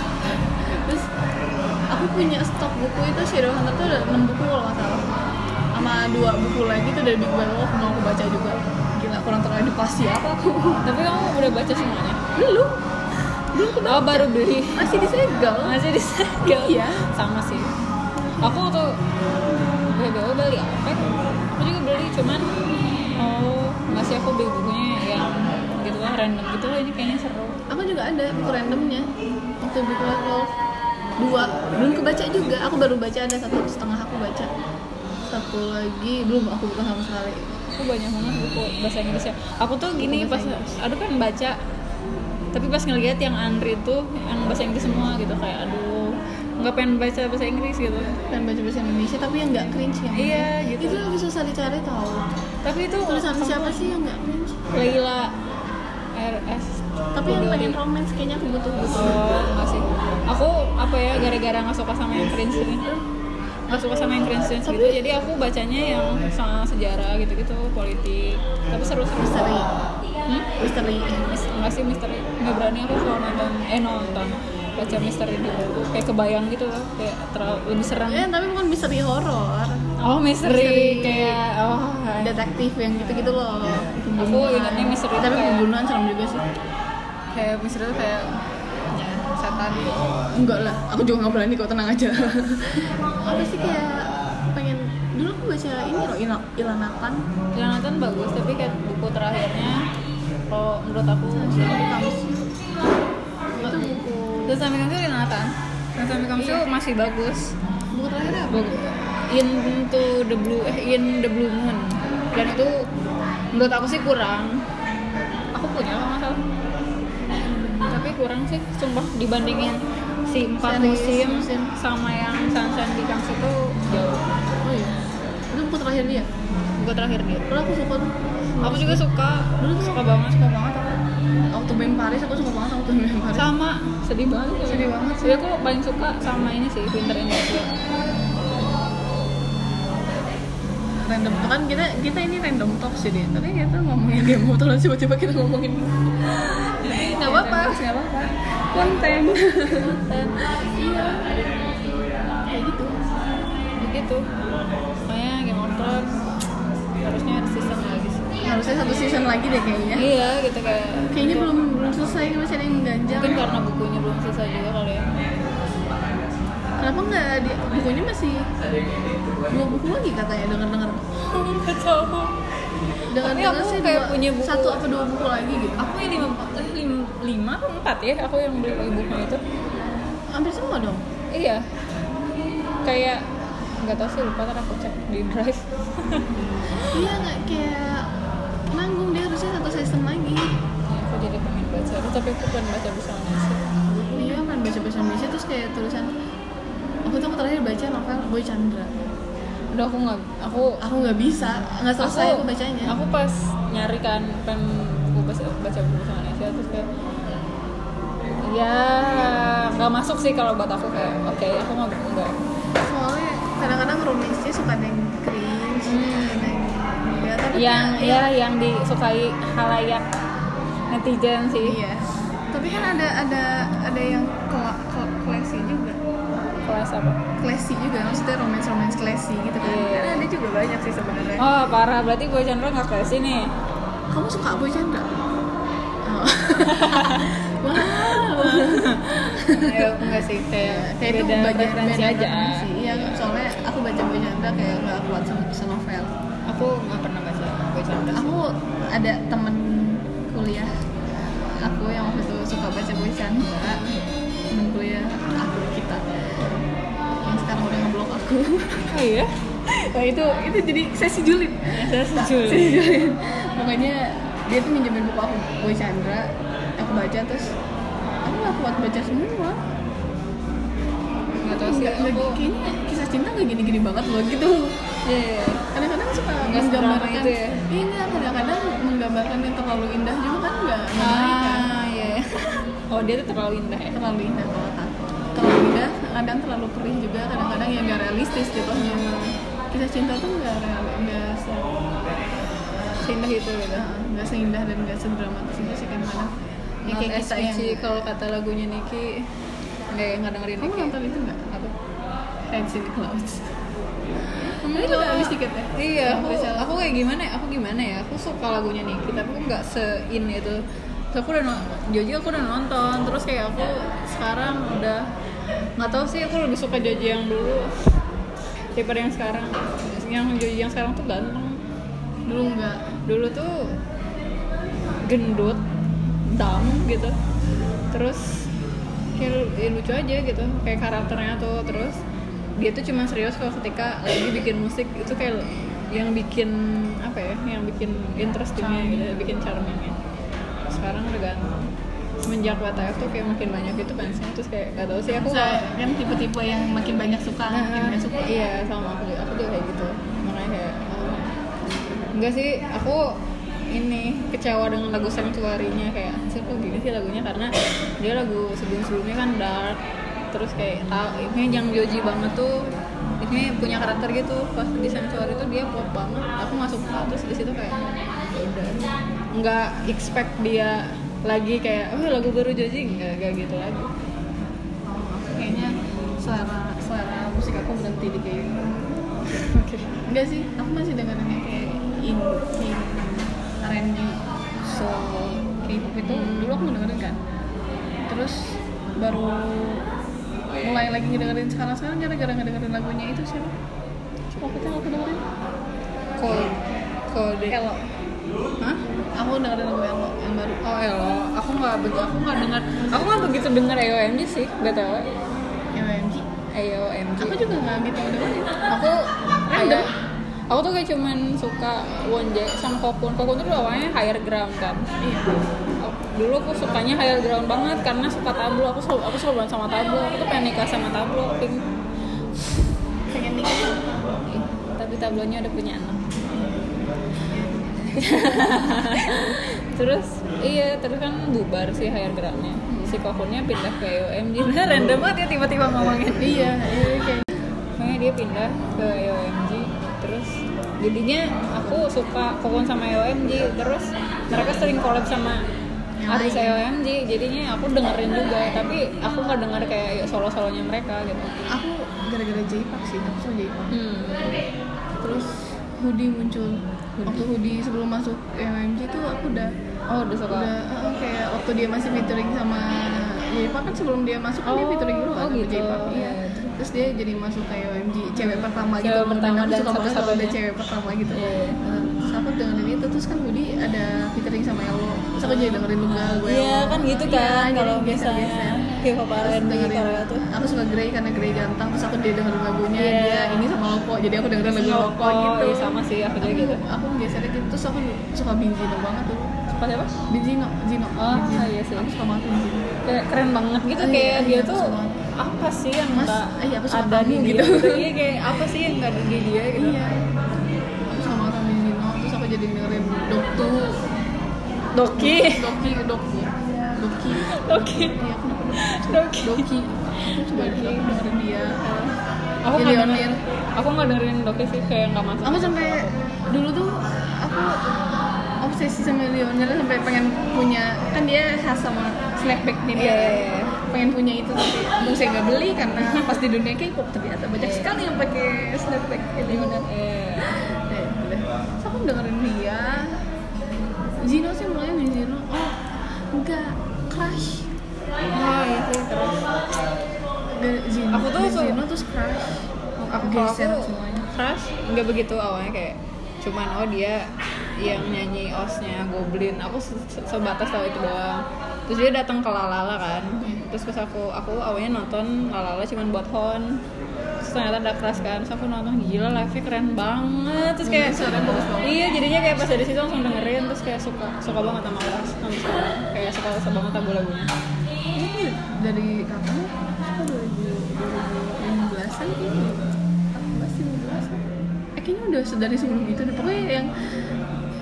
Speaker 1: terus aku punya stok buku itu Shadow Hunter tuh ada 6 buku kalau nggak salah. Sama dua buku lagi tuh dari Big Bad Wolf mau aku baca juga. Gila kurang teredukasi apa aku.
Speaker 2: Tapi kamu udah baca semuanya?
Speaker 1: Belum belum kebaca
Speaker 2: oh baru beli.
Speaker 1: Masih disegel?
Speaker 2: Masih disegel.
Speaker 1: Iya.
Speaker 2: sama sih. Aku tuh BBO beli apa? Aku juga beli cuman oh nggak sih aku beli bukunya yang gitu lah random gitu lah ini kayaknya seru.
Speaker 1: Aku juga ada buku randomnya. Waktu Bad Wolf dua. Belum kebaca juga. Aku baru baca ada satu setengah aku baca. Satu lagi belum aku buka sama sekali.
Speaker 2: Aku banyak banget buku bahasa Inggris ya. Aku tuh gini
Speaker 1: Buku
Speaker 2: pas
Speaker 1: Inggris.
Speaker 2: aduh kan baca tapi pas ngeliat yang Andri tuh yang bahasa Inggris semua gitu kayak aduh nggak pengen baca bahasa Inggris gitu
Speaker 1: dan baca bahasa Indonesia tapi yang nggak cringe yang
Speaker 2: Iya, gitu.
Speaker 1: itu lebih susah dicari tau
Speaker 2: tapi itu
Speaker 1: tulisan siapa sih yang nggak cringe
Speaker 2: Leila RS
Speaker 1: tapi yang pengen romance kayaknya aku butuh butuh
Speaker 2: Oh, enggak sih. Aku apa ya gara-gara nggak suka sama yang cringe gitu. Nggak suka sama yang cringe cringe gitu. Jadi aku bacanya yang soal sejarah gitu-gitu, politik. Tapi seru-seru.
Speaker 1: misteri
Speaker 2: Hmm?
Speaker 1: misteri
Speaker 2: Mis- Enggak sih misteri. Nggak berani aku kalau nonton eh nonton. baca misteri di buku kayak kebayang gitu loh kayak terlalu lebih serem
Speaker 1: ya tapi bukan misteri horor
Speaker 2: oh misteri,
Speaker 1: Misteri.
Speaker 2: kayak oh
Speaker 1: detektif yang gitu-gitu loh
Speaker 2: aku ingatnya misteri
Speaker 1: tapi
Speaker 2: kayak-
Speaker 1: pembunuhan serem juga sih
Speaker 2: kayak misteri tuh kayak ya, setan gitu
Speaker 1: enggak lah aku juga nggak berani kok tenang aja apa sih kayak pengen dulu aku baca ini loh Ila- Ilanakan
Speaker 2: Jonathan bagus tapi kayak buku terakhirnya kalau menurut aku
Speaker 1: itu buku.
Speaker 2: Dan sampai kamu Jonathan dan sampai kamu masih bagus.
Speaker 1: Buku terakhir apa?
Speaker 2: Bagus into the blue eh in the blue moon. Dan itu menurut aku sih kurang. Aku punya kalau nggak salah. Tapi kurang sih sumpah dibandingin si empat musim,
Speaker 1: musim.
Speaker 2: sama yang Sunshine di Kangsi itu jauh.
Speaker 1: Oh iya. Itu buku terakhir dia?
Speaker 2: Buku terakhir dia.
Speaker 1: Dulu aku suka tuh
Speaker 2: aku juga suka.
Speaker 1: Dulu tuh
Speaker 2: suka banget
Speaker 1: suka banget aku waktu main Paris aku suka banget waktu main Paris.
Speaker 2: Sama. Sedih banget.
Speaker 1: Sedih banget.
Speaker 2: jadi aku paling suka sama ini sih Winter in Japan
Speaker 1: random. Tuh kan kita kita ini random talk sih dia tapi kita ngomongin Game of Thrones tiba-tiba kita ngomongin nggak apa-apa. Nggak apa-apa. Konten. Iya. Kayak gitu.
Speaker 2: Begitu makanya Game of Thrones harusnya
Speaker 1: satu season lagi deh kayaknya.
Speaker 2: Iya gitu kayak
Speaker 1: kayaknya belum belum selesai masih ada yang ganjal
Speaker 2: mungkin karena bukunya belum selesai juga kali ya.
Speaker 1: Kenapa nggak di bukunya masih dua buku lagi katanya dengar dengar
Speaker 2: nggak tahu.
Speaker 1: Dengar
Speaker 2: Tapi aku
Speaker 1: sih
Speaker 2: kayak
Speaker 1: dua-
Speaker 2: punya buku-
Speaker 1: satu apa dua buku lagi gitu.
Speaker 2: Aku yang lima eh, lima, lima atau empat ya aku yang beli bukunya itu.
Speaker 1: Hampir semua dong?
Speaker 2: Iya. Kayak nggak tahu sih lupa ntar aku cek di drive.
Speaker 1: Iya nggak kayak
Speaker 2: aku pengen baca bahasa Indonesia.
Speaker 1: Iya kan baca bahasa Indonesia terus kayak tulisan aku tuh terakhir baca novel Boy Chandra.
Speaker 2: Udah aku nggak aku
Speaker 1: aku nggak bisa nggak selesai aku, bacanya.
Speaker 2: aku pas nyari kan pengen buku baca, baca buku bahasa Indonesia terus kayak ya nggak masuk sih kalau buat aku kayak oke aku nggak
Speaker 1: soalnya kadang-kadang romansnya suka yang cringe ada yang ya tapi
Speaker 2: yang
Speaker 1: kan-
Speaker 2: ya yang disukai halayak netizen sih.
Speaker 1: Iya tapi kan ada ada ada yang classy juga.
Speaker 2: Kelas apa?
Speaker 1: Classy juga maksudnya romance romance classy gitu kan.
Speaker 2: Iya.
Speaker 1: Karena ada juga banyak sih sebenarnya.
Speaker 2: Oh parah. Berarti Boy Chandra nggak kelas nih?
Speaker 1: Kamu suka Boy Chandra? Oh. wow
Speaker 2: ya enggak sih. Kayak
Speaker 1: kayak itu
Speaker 2: beda
Speaker 1: baca
Speaker 2: preferensi
Speaker 1: beda
Speaker 2: aja.
Speaker 1: preferensi. iya soalnya aku baca Boy Chandra kayak nggak kuat sama senovel
Speaker 2: aku nggak pernah baca Boy Chandra sih.
Speaker 1: aku ada temen kuliah aku yang waktu itu suka baca Boy Chandra temen kuliah aku kita. Yang sekarang udah ngeblok aku.
Speaker 2: Oh iya?
Speaker 1: Nah itu itu jadi sesi julid.
Speaker 2: Saya setuju
Speaker 1: sesi julid. pokoknya dia tuh minjemin buku aku Boy Chandra aku baca terus aku nggak kuat baca semua.
Speaker 2: Nggak tahu sih
Speaker 1: nggak
Speaker 2: aku
Speaker 1: kayaknya kisah cinta nggak gini-gini banget loh gitu.
Speaker 2: Iya, iya.
Speaker 1: kadang-kadang suka
Speaker 2: Nggak
Speaker 1: menggambarkan
Speaker 2: itu ya?
Speaker 1: iya kadang-kadang menggambarkan yang terlalu indah juga kan nggak kan
Speaker 2: ah. iya. oh dia tuh terlalu indah ya?
Speaker 1: Terlalu indah kalau aku terlalu indah kadang terlalu perih juga kadang-kadang yang nggak realistis jatuhnya kisah cinta tuh nggak real nggak se
Speaker 2: seindah itu gitu.
Speaker 1: Nggak seindah dan nggak sedramatis itu sih kan kadang ya kayak kita yang
Speaker 2: kalau kata lagunya Niki nggak nggak dengerin
Speaker 1: kamu
Speaker 2: Niki
Speaker 1: nonton itu nggak?
Speaker 2: Apa?
Speaker 1: Heads in the Clouds. Kamu
Speaker 2: Enggak.
Speaker 1: udah habis tiketnya
Speaker 2: Iya, aku, aku kayak gimana ya? Aku gimana ya? Aku suka lagunya Niki, tapi aku nggak se-in itu. Terus aku udah Joji aku udah nonton, terus kayak aku sekarang udah nggak tahu sih aku lebih suka Joji yang dulu daripada yang sekarang. Yang Joji yang sekarang tuh ganteng.
Speaker 1: dulu nggak
Speaker 2: Dulu tuh gendut, dumb gitu. Terus kayak ya lucu aja gitu, kayak karakternya tuh terus dia tuh cuma serius kalau ketika lagi bikin musik itu kayak yang bikin apa ya yang bikin interestingnya gitu bikin charmingnya sekarang udah ganteng. Semenjak WTF tuh kayak makin banyak gitu fansnya terus kayak gak tau sih aku
Speaker 1: Saya kan tipe-tipe yang makin banyak suka makin banyak suka.
Speaker 2: iya sama aku juga aku juga kayak gitu. Makanya kayak oh. enggak sih aku ini kecewa dengan lagu Sanctuary-nya kayak sih kok gini sih lagunya? Karena dia lagu sebelum-sebelumnya kan dark terus kayak tahu ini yang Joji banget tuh ini punya karakter gitu. Pas di Sanctuary itu dia pop banget aku masuk terus di situ kayak ya udah nggak expect dia lagi kayak oh lagu baru Joji nggak nggak gitu lagi.
Speaker 1: Kayaknya selera selera musik aku berhenti di kayak
Speaker 2: oke.
Speaker 1: Enggak sih aku masih dengerinnya kayak in in R&B soul K-pop itu dulu aku dengerin kan. Terus baru mulai lagi ngedengerin sekarang sekarang gara-gara ngedengerin lagunya itu siapa? Siapa yang aku dengerin?
Speaker 2: Cold cold
Speaker 1: Elo
Speaker 2: Hah?
Speaker 1: aku dengerin lagu Elo yang baru
Speaker 2: Oh Elo, aku nggak begitu, aku nggak dengar, aku nggak begitu dengar AOMG sih, btw.
Speaker 1: YMG
Speaker 2: AOMG.
Speaker 1: aku juga nggak gitu dengerin
Speaker 2: Aku kayak, aku tuh kayak cuman suka Wonjae sama Kokun. Kokun tuh awalnya higher ground kan.
Speaker 1: iya
Speaker 2: Dulu aku sukanya higher ground banget karena suka tablo. Aku selalu, aku selalu banget sama tablo. Aku tuh pengen nikah sama tablo.
Speaker 1: Pengen nikah
Speaker 2: Tapi tablonya udah punya anak. terus iya terus kan bubar sih higher groundnya si kokunnya pindah ke AOMG nah random banget ya tiba-tiba ngomongin.
Speaker 1: iya iya kayak
Speaker 2: makanya dia pindah ke AOMG terus jadinya aku suka kokon sama AOMG terus mereka sering collab sama artis
Speaker 1: lain.
Speaker 2: AOMG jadinya aku dengerin juga tapi aku nggak denger kayak solo-solonya mereka gitu.
Speaker 1: Aku gara-gara J-pop sih aku suka J-pop.
Speaker 2: Hmm.
Speaker 1: terus Hoodie muncul waktu Hoodie sebelum masuk MMG tuh aku udah
Speaker 2: oh udah suka
Speaker 1: udah eh, kayak waktu dia masih featuring sama J-pop kan sebelum dia masuk kan dia
Speaker 2: Oh,
Speaker 1: featuring dulu kan
Speaker 2: oh gitu.
Speaker 1: J-pop iya
Speaker 2: Iya.
Speaker 1: terus dia jadi masuk ke OMG cewek pertama
Speaker 2: Cewek
Speaker 1: gitu
Speaker 2: pertama dan
Speaker 1: suka banget kalau ada
Speaker 2: satu-satunya.
Speaker 1: cewek pertama gitu
Speaker 2: Iya.
Speaker 1: Nah, terus aku dengerin itu terus kan Hoodie ada featuring sama Elo. Terus aku jadi dengerin juga gue
Speaker 2: Iya kan gitu kan kalau misalnya hip hop
Speaker 1: terus
Speaker 2: R&B
Speaker 1: dengerin
Speaker 2: Korea tuh
Speaker 1: aku suka Grey karena Grey ganteng terus aku dia dengerin lagunya
Speaker 2: Iya.
Speaker 1: dia ini sama Lopo jadi aku dengerin lagu Lopo gitu.
Speaker 2: iya, sama sih aku juga gitu.
Speaker 1: Aku gesernya gitu terus aku suka Binzino banget tuh.
Speaker 2: Suka siapa?
Speaker 1: Binzino Zino
Speaker 2: Oh, iya sih.
Speaker 1: aku suka banget Binzino
Speaker 2: kayak keren banget gitu
Speaker 1: Iya,
Speaker 2: kayak
Speaker 1: iya,
Speaker 2: dia tuh apa sih yang
Speaker 1: Mas,
Speaker 2: nggak
Speaker 1: iya, aku suka
Speaker 2: ada di dia
Speaker 1: gitu.
Speaker 2: gitu. iya kayak apa sih yang nggak ada di dia gitu?
Speaker 1: Iya Doktu.
Speaker 2: Doki.
Speaker 1: Doki Doki. Doki.
Speaker 2: Doki. Doki.
Speaker 1: Doki. Aku coba dengerin dia
Speaker 2: aku nggak dengerin aku nggak dengerin Doki sih kayak nggak masuk.
Speaker 1: Aku sampai dulu tuh aku obsesi sama Lionel sampai pengen punya kan dia khas sama snapback nih dia.
Speaker 2: Iya, iya, iya.
Speaker 1: pengen punya itu tapi belum saya nggak beli karena pas di dunia K-pop ternyata banyak
Speaker 2: Iya.
Speaker 1: sekali yang pakai snapback Lionel. Eh, udah. Terus aku dengerin dia Zino sih mulai dari Zino oh enggak. Crush
Speaker 2: oh sih terus
Speaker 1: dari Zino
Speaker 2: Aku tuh
Speaker 1: dari Zino terus Crush
Speaker 2: aku
Speaker 1: geser
Speaker 2: aku
Speaker 1: semuanya.
Speaker 2: crush nggak begitu awalnya kayak cuman oh dia yang nyanyi osnya Goblin. Aku se- se- sebatas tahu itu doang terus dia datang ke Lalala kan. Terus pas aku aku awalnya nonton Lalala cuman buat Hon. Terus ternyata ada crush kan. Terus aku nonton gila live nya keren banget. Terus kayak
Speaker 1: suaranya bagus banget.
Speaker 2: iya jadinya kayak pas dari situ langsung dengerin. Terus kayak suka suka banget sama sekarang kayak suka suka banget lagu-lagunya.
Speaker 1: Ini dari kapan? Apa 2015-an kayaknya. 14, 15-an Eh kayaknya udah dari sebelum itu deh. Pokoknya yang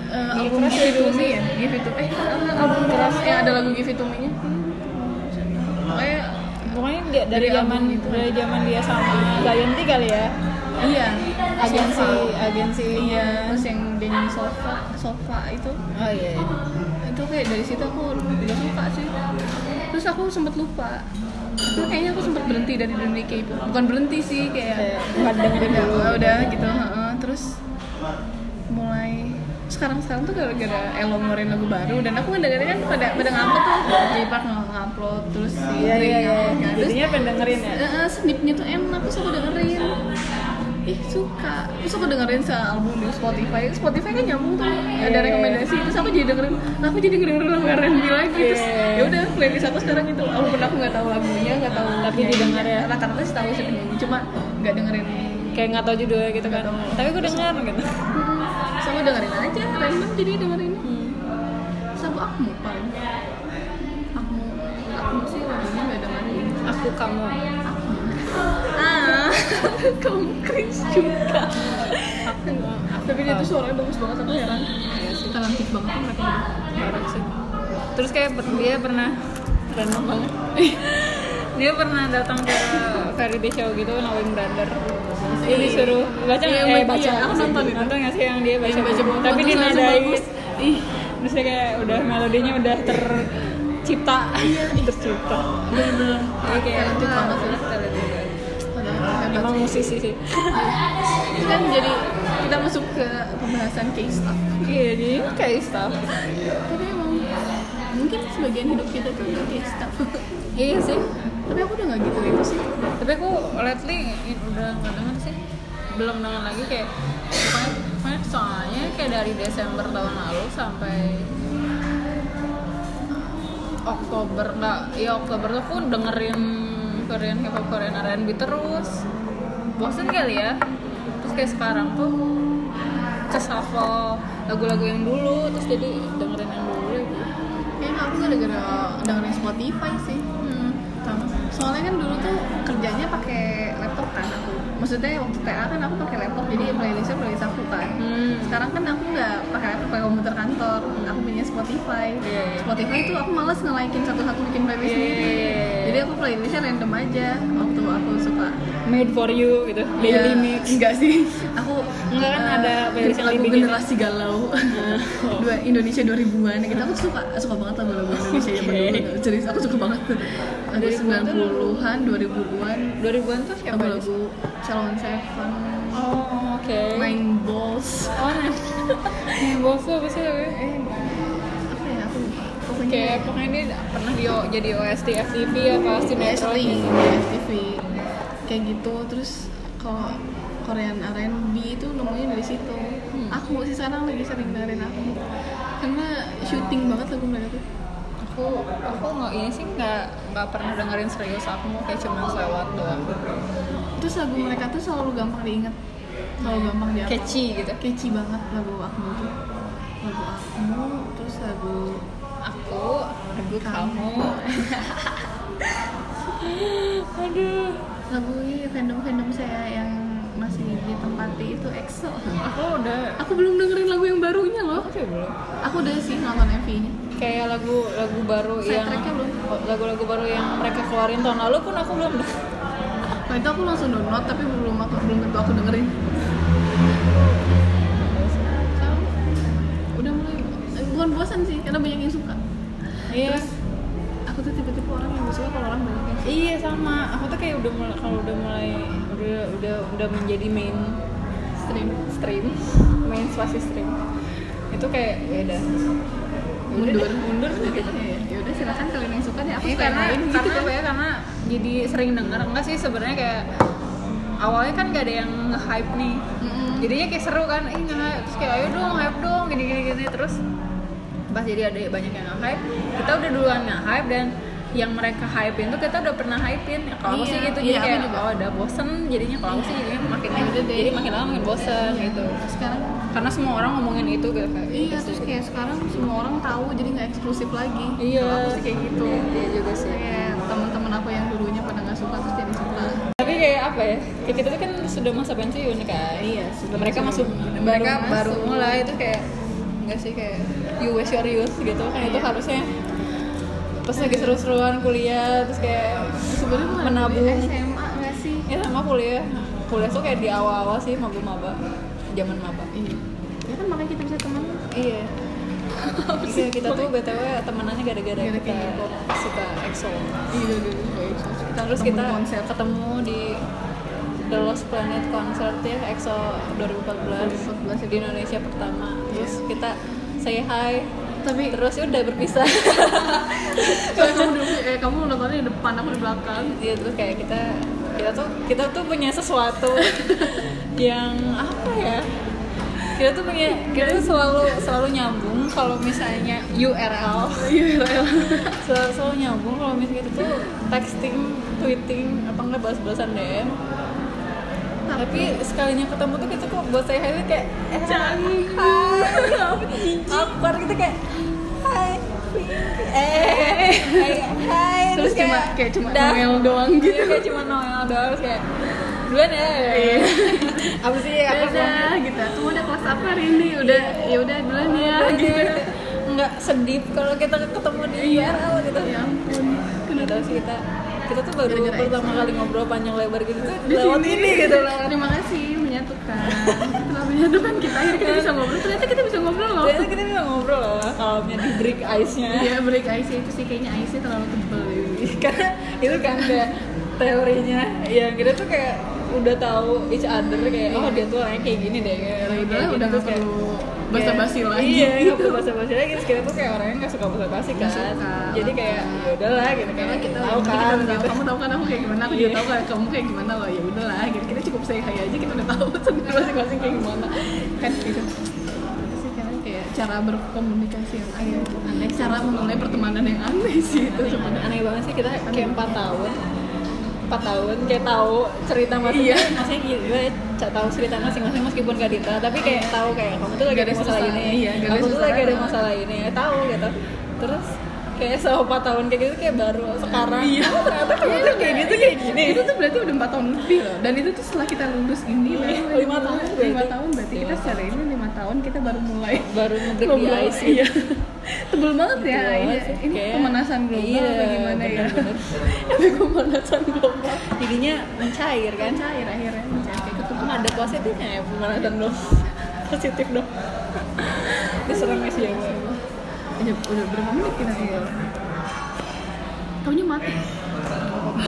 Speaker 1: uh, album Give It To Me ya Give It To Eh album Crush yang ada lagu Give It To Me nya Pokoknya
Speaker 2: pokoknya dia, dari zaman
Speaker 1: album itu.
Speaker 2: dari zaman dia sama Zayanti kali ya
Speaker 1: iya
Speaker 2: agensi
Speaker 1: Sofa.
Speaker 2: agensi
Speaker 1: Iya Terus yang dia nyanyi Sofa Sofa itu
Speaker 2: oh iya, iya.
Speaker 1: itu kayak dari situ aku udah suka sih terus aku sempat lupa Terus kayaknya aku sempat berhenti dari dunia K-pop bukan berhenti sih kayak
Speaker 2: nggak dengerin
Speaker 1: udah,
Speaker 2: dulu.
Speaker 1: udah gitu heeh. terus sekarang sekarang tuh gara-gara Elo ngeluarin lagu baru dan aku ngedengerin kan pada pada ngupload tuh J-Park ngupload terus si
Speaker 2: Iya iya iya.
Speaker 1: kan. terus
Speaker 2: Jadinya pengen dengerin ya.
Speaker 1: eh, snipnya tuh enak terus aku dengerin ih suka terus aku dengerin album di Spotify Spotify kan nyambung tuh ada
Speaker 2: Iya.
Speaker 1: rekomendasi terus aku jadi dengerin nah, aku jadi dengerin lagu R&B lagi terus
Speaker 2: Iya.
Speaker 1: ya udah playlist aku sekarang itu walaupun aku nggak tahu lagunya nggak tahu
Speaker 2: Tapi didengar ya?
Speaker 1: rata-rata sih tahu sih penyanyi cuma nggak dengerin
Speaker 2: Kayak nggak tahu judulnya gitu kan.
Speaker 1: Tahu.
Speaker 2: Tapi gue denger gitu.
Speaker 1: Aku dengerin aja random jadi dengerin
Speaker 2: Hmm.
Speaker 1: terus aku akmu paling akmu akmu sih lagunya nggak dengerin
Speaker 2: Aku kamu.
Speaker 1: ah kamu cringe juga tapi dia tuh suaranya bagus banget aku heran
Speaker 2: Iya sih.
Speaker 1: talented banget tuh mereka
Speaker 2: sih. Terus kayak dia pernah random banget. dia pernah datang ke variety show gitu knowing brother dia disuruh baca
Speaker 1: Iya,
Speaker 2: eh
Speaker 1: baca.
Speaker 2: baca
Speaker 1: Aku nonton itu.
Speaker 2: nonton nggak sih yang dia baca,
Speaker 1: Yang baca
Speaker 2: buku tapi
Speaker 1: langsung
Speaker 2: dinadai.
Speaker 1: ih
Speaker 2: dia kayak udah melodinya udah ter tercipta. Tercipta kayak
Speaker 1: talented
Speaker 2: wah,
Speaker 1: banget sih
Speaker 2: talented.
Speaker 1: Padahal hebat
Speaker 2: emang musisi sih.
Speaker 1: Ini kan jadi kita masuk ke pembahasan case stuff.
Speaker 2: Iya jadi kayak staff
Speaker 1: tapi emang mungkin sebagian hidup kita tuh case stuff.
Speaker 2: Iya sih
Speaker 1: tapi aku udah gak gitu itu sih.
Speaker 2: Tapi aku lately udah nggak denger sih. Belum denger lagi kayak pokoknya, soalnya kayak dari Desember tahun lalu sampai Oktober nggak ya Oktober tuh aku dengerin Korean hip hop Korean R&B terus. Bosen kali ya. Terus kayak sekarang tuh keshuffle lagu-lagu yang dulu terus jadi dengerin yang dulu
Speaker 1: kayaknya aku gara-gara dengerin Spotify sih soalnya kan dulu tuh kerjanya pakai laptop kan aku. Maksudnya waktu TA kan aku pakai laptop jadi playlistnya playlist aku kan.
Speaker 2: Hmm.
Speaker 1: sekarang kan aku nggak pakai laptop pakai komputer kantor. Aku punya Spotify.
Speaker 2: Iya, iya.
Speaker 1: Spotify tuh aku malas nge-likein satu-satu bikin playlist sendiri.
Speaker 2: iya, iya.
Speaker 1: jadi aku playlistnya random aja. Waktu aku suka.
Speaker 2: Made for you gitu. Daily
Speaker 1: Iya,
Speaker 2: mix
Speaker 1: enggak sih. Aku
Speaker 2: Enggak kan
Speaker 1: eh,
Speaker 2: ada playlist yang
Speaker 1: lagu generasi galau. Dua Indonesia 2000-an gitu. Aku suka suka banget lagu-lagu Indonesia zaman
Speaker 2: Oke.
Speaker 1: dulu serius aku suka banget lagu
Speaker 2: 2000-an tuh?
Speaker 1: 90-an 2000-an
Speaker 2: 2000-an tuh siapa
Speaker 1: lagu-lagu Salon Seven.
Speaker 2: Oh, oke.
Speaker 1: Nine Balls
Speaker 2: Oh, nah. Yang bos tuh apa sih?
Speaker 1: eh
Speaker 2: Kayak pokoknya dia pernah di jadi OST FTV apa sinetron
Speaker 1: ST
Speaker 2: gitu.
Speaker 1: FTV kayak gitu terus kalau Korean R&B itu nemunya dari situ
Speaker 2: Hmm.
Speaker 1: aku sih sekarang lagi sering dengerin aku karena syuting banget lagu mereka tuh
Speaker 2: Aku aku nggak ini sih nggak nggak pernah dengerin serius aku kayak cuma selewat doang.
Speaker 1: terus lagu mereka tuh selalu gampang diingat selalu gampang di
Speaker 2: Catchy gitu.
Speaker 1: catchy banget lagu aku tuh lagu aku terus lagu
Speaker 2: Aku, lagu
Speaker 1: Kamu.
Speaker 2: kamu. Aduh.
Speaker 1: lagu ini fandom fandom saya yang masih ditempati itu EXO
Speaker 2: Aku udah
Speaker 1: aku belum dengerin lagu yang barunya loh
Speaker 2: aku belum.
Speaker 1: aku udah sih nonton MV nya
Speaker 2: Kayak lagu lagu baru yang
Speaker 1: Soundtracknya belum?
Speaker 2: lagu-lagu baru yang mereka keluarin tahun lalu pun aku belum
Speaker 1: Nah itu aku langsung download tapi belum aku belum tentu aku dengerin. Udah mulai eh, bukan bosan sih karena banyak yang suka.
Speaker 2: Iya.
Speaker 1: Terus aku tuh tipe-tipe orang yang suka kalau orang banyak yang.
Speaker 2: Iya sama. Aku tuh kayak udah mulai kalau udah mulai udah udah udah menjadi main
Speaker 1: Stream.
Speaker 2: stream, main spasi stream. Itu kayak ya udah
Speaker 1: Mundur.
Speaker 2: mundur gitu.
Speaker 1: Ya udah silakan kalian yang suka deh aku
Speaker 2: Iya
Speaker 1: suka
Speaker 2: karena
Speaker 1: gitu
Speaker 2: karena apa ya karena jadi sering denger enggak sih sebenarnya kayak awalnya kan gak ada yang nge-hype nih.
Speaker 1: Mm-mm.
Speaker 2: Jadinya kayak seru kan, eh nge-hype terus kayak ayo dong hype dong gini gini gini terus pas jadi ada banyak yang nge-hype, kita udah duluan nge-hype dan yang mereka hypein tuh kita udah pernah hypein ya, kalau aku
Speaker 1: Iya,
Speaker 2: sih gitu
Speaker 1: iya,
Speaker 2: jadi
Speaker 1: aku
Speaker 2: kayak
Speaker 1: juga.
Speaker 2: oh udah bosen jadinya kalau aku sih jadinya makin
Speaker 1: Ya udah deh.
Speaker 2: jadi makin lama makin bosen gitu
Speaker 1: Sekarang
Speaker 2: karena semua orang ngomongin itu gitu kayak
Speaker 1: iya
Speaker 2: gitu
Speaker 1: terus kayak sekarang semua orang tahu jadi nggak eksklusif lagi.
Speaker 2: iya
Speaker 1: Kalau aku sih kayak gitu.
Speaker 2: iya juga sih
Speaker 1: Kayak teman-teman aku yang dulunya pada nggak suka terus jadi suka.
Speaker 2: tapi kayak apa ya kayak kita tuh kan sudah masa pensiun kan
Speaker 1: Iya, sudah
Speaker 2: mereka
Speaker 1: masuk.
Speaker 2: mereka
Speaker 1: Baru
Speaker 2: baru mulai itu kayak enggak sih kayak you waste your youth gitu kan itu
Speaker 1: Iya.
Speaker 2: harusnya pas lagi seru-seruan kuliah terus kayak
Speaker 1: Sebenarnya
Speaker 2: Menabung.
Speaker 1: SMA nggak sih?
Speaker 2: ya sama kuliah kuliah tuh kayak di awal-awal sih maba-maba zaman maba
Speaker 1: Iya. Ya kan makanya kita bisa teman.
Speaker 2: iya Iya, kita tuh btw temenannya gara-gara kita
Speaker 1: K-pop.
Speaker 2: suka EXO
Speaker 1: Iya, iya, iya. Kita
Speaker 2: terus kita
Speaker 1: konser.
Speaker 2: ketemu di The Lost Planet Concert ya EXO 2014,
Speaker 1: 2014
Speaker 2: di Indonesia pertama terus kita say hi.
Speaker 1: Tapi
Speaker 2: terus ya udah berpisah.
Speaker 1: Soalnya kamu dulu, eh kamu nontonnya di depan, aku di belakang.
Speaker 2: Iya terus kayak kita kita tuh kita tuh punya sesuatu yang apa ya? Kita tuh punya kita tuh selalu selalu nyambung kalau misalnya URL
Speaker 1: Iya,
Speaker 2: selalu, selalu nyambung kalau misalnya kita tuh texting tweeting apa enggak bahas-bahasan DM tapi sekalinya ketemu tuh kita kok buat saya hari kayak eh, hai apa kita kayak hai eh hai
Speaker 1: Terus cuma kayak cuma. Noel doang
Speaker 2: Iya,
Speaker 1: gitu.
Speaker 2: kayak cuma Noel doang kayak duluan ya apa sih apa
Speaker 1: Dadah, gitu. Kamu udah kelas apa hari ini? Udah, ya udah duluan ya. Gitu.
Speaker 2: nggak sedih kalau kita ketemu di URL gitu
Speaker 1: Ya ampun,
Speaker 2: tahu sih kita kita tuh baru
Speaker 1: Gara-gara
Speaker 2: pertama kali ngobrol panjang lebar gitu tuh
Speaker 1: Di
Speaker 2: lewat
Speaker 1: sini.
Speaker 2: ini gitu loh
Speaker 1: terima kasih menyatukan. Telah menyatukan kita akhirnya kita bisa ngobrol. Ternyata kita bisa ngobrol loh.
Speaker 2: Ternyata kita bisa ngobrol loh kalamnya di break ice-nya.
Speaker 1: Iya break ice itu sih kayaknya ice nya terlalu tebel
Speaker 2: karena itu kan kayak teorinya yang kita tuh kayak udah tahu each other kayak oh dia tuh orangnya kayak gini deh kayak
Speaker 1: Ya udah,
Speaker 2: kayak
Speaker 1: udah nggak
Speaker 2: terus kayak-
Speaker 1: perlu basa-basi lagi.
Speaker 2: iya nggak perlu basa-basi lagi. Terus kita tuh kayak orangnya nggak suka basa-basi kan.
Speaker 1: suka.
Speaker 2: jadi kayak ya udahlah gitu kayak
Speaker 1: kita
Speaker 2: tahu
Speaker 1: kita
Speaker 2: kan
Speaker 1: tahu,
Speaker 2: gitu.
Speaker 1: Kamu tahu kan aku kayak gimana aku
Speaker 2: Iya.
Speaker 1: juga tahu kan kamu kayak gimana. Loh ya udahlah gitu. Kita cukup say hi aja kita udah tahu sendiri masing-masing kayak gimana. Kan gitu. Kan? Kayak cara berkomunikasi yang aneh. Aneh cara memulai pertemanan yang aneh sih itu sebenarnya.
Speaker 2: aneh banget sih kita kayak empat tahun empat tahun kayak tahu cerita
Speaker 1: Iya.
Speaker 2: maksudnya gila ya ca- tahu cerita masing-masing meskipun gak dita tapi kayak tahu kayak kamu tuh lagi ada masalah ini
Speaker 1: iya,
Speaker 2: aku tuh lagi ada masalah ini tahu gitu. Terus kayak selama empat tahun kayak gitu kayak baru sekarang.
Speaker 1: Iya.
Speaker 2: oh, ternyata kamu tuh kayak gitu kayak gini.
Speaker 1: Itu tuh berarti udah empat tahun lebih loh. Dan itu tuh setelah kita lulus ini
Speaker 2: Iya,
Speaker 1: baru
Speaker 2: tahun
Speaker 1: lima
Speaker 2: berarti.
Speaker 1: tahun berarti kita
Speaker 2: Lima
Speaker 1: secara ini lima tahun kita baru mulai
Speaker 2: baru ngebreak di ice
Speaker 1: iya tebel banget ya.
Speaker 2: Banget sih,
Speaker 1: ini
Speaker 2: kayak-
Speaker 1: pemanasan global
Speaker 2: iya,
Speaker 1: apa gimana ya?
Speaker 2: bener-bener.
Speaker 1: tapi pemanasan global.
Speaker 2: Jadinya mencair kan?
Speaker 1: Cair akhirnya mencair. Kayak ketutup
Speaker 2: Emang ada positifnya ya pemanasan dong positif dong. Diserang sih ya gue
Speaker 1: udah, udah berapa menit kita? Ngobrol Taunya mati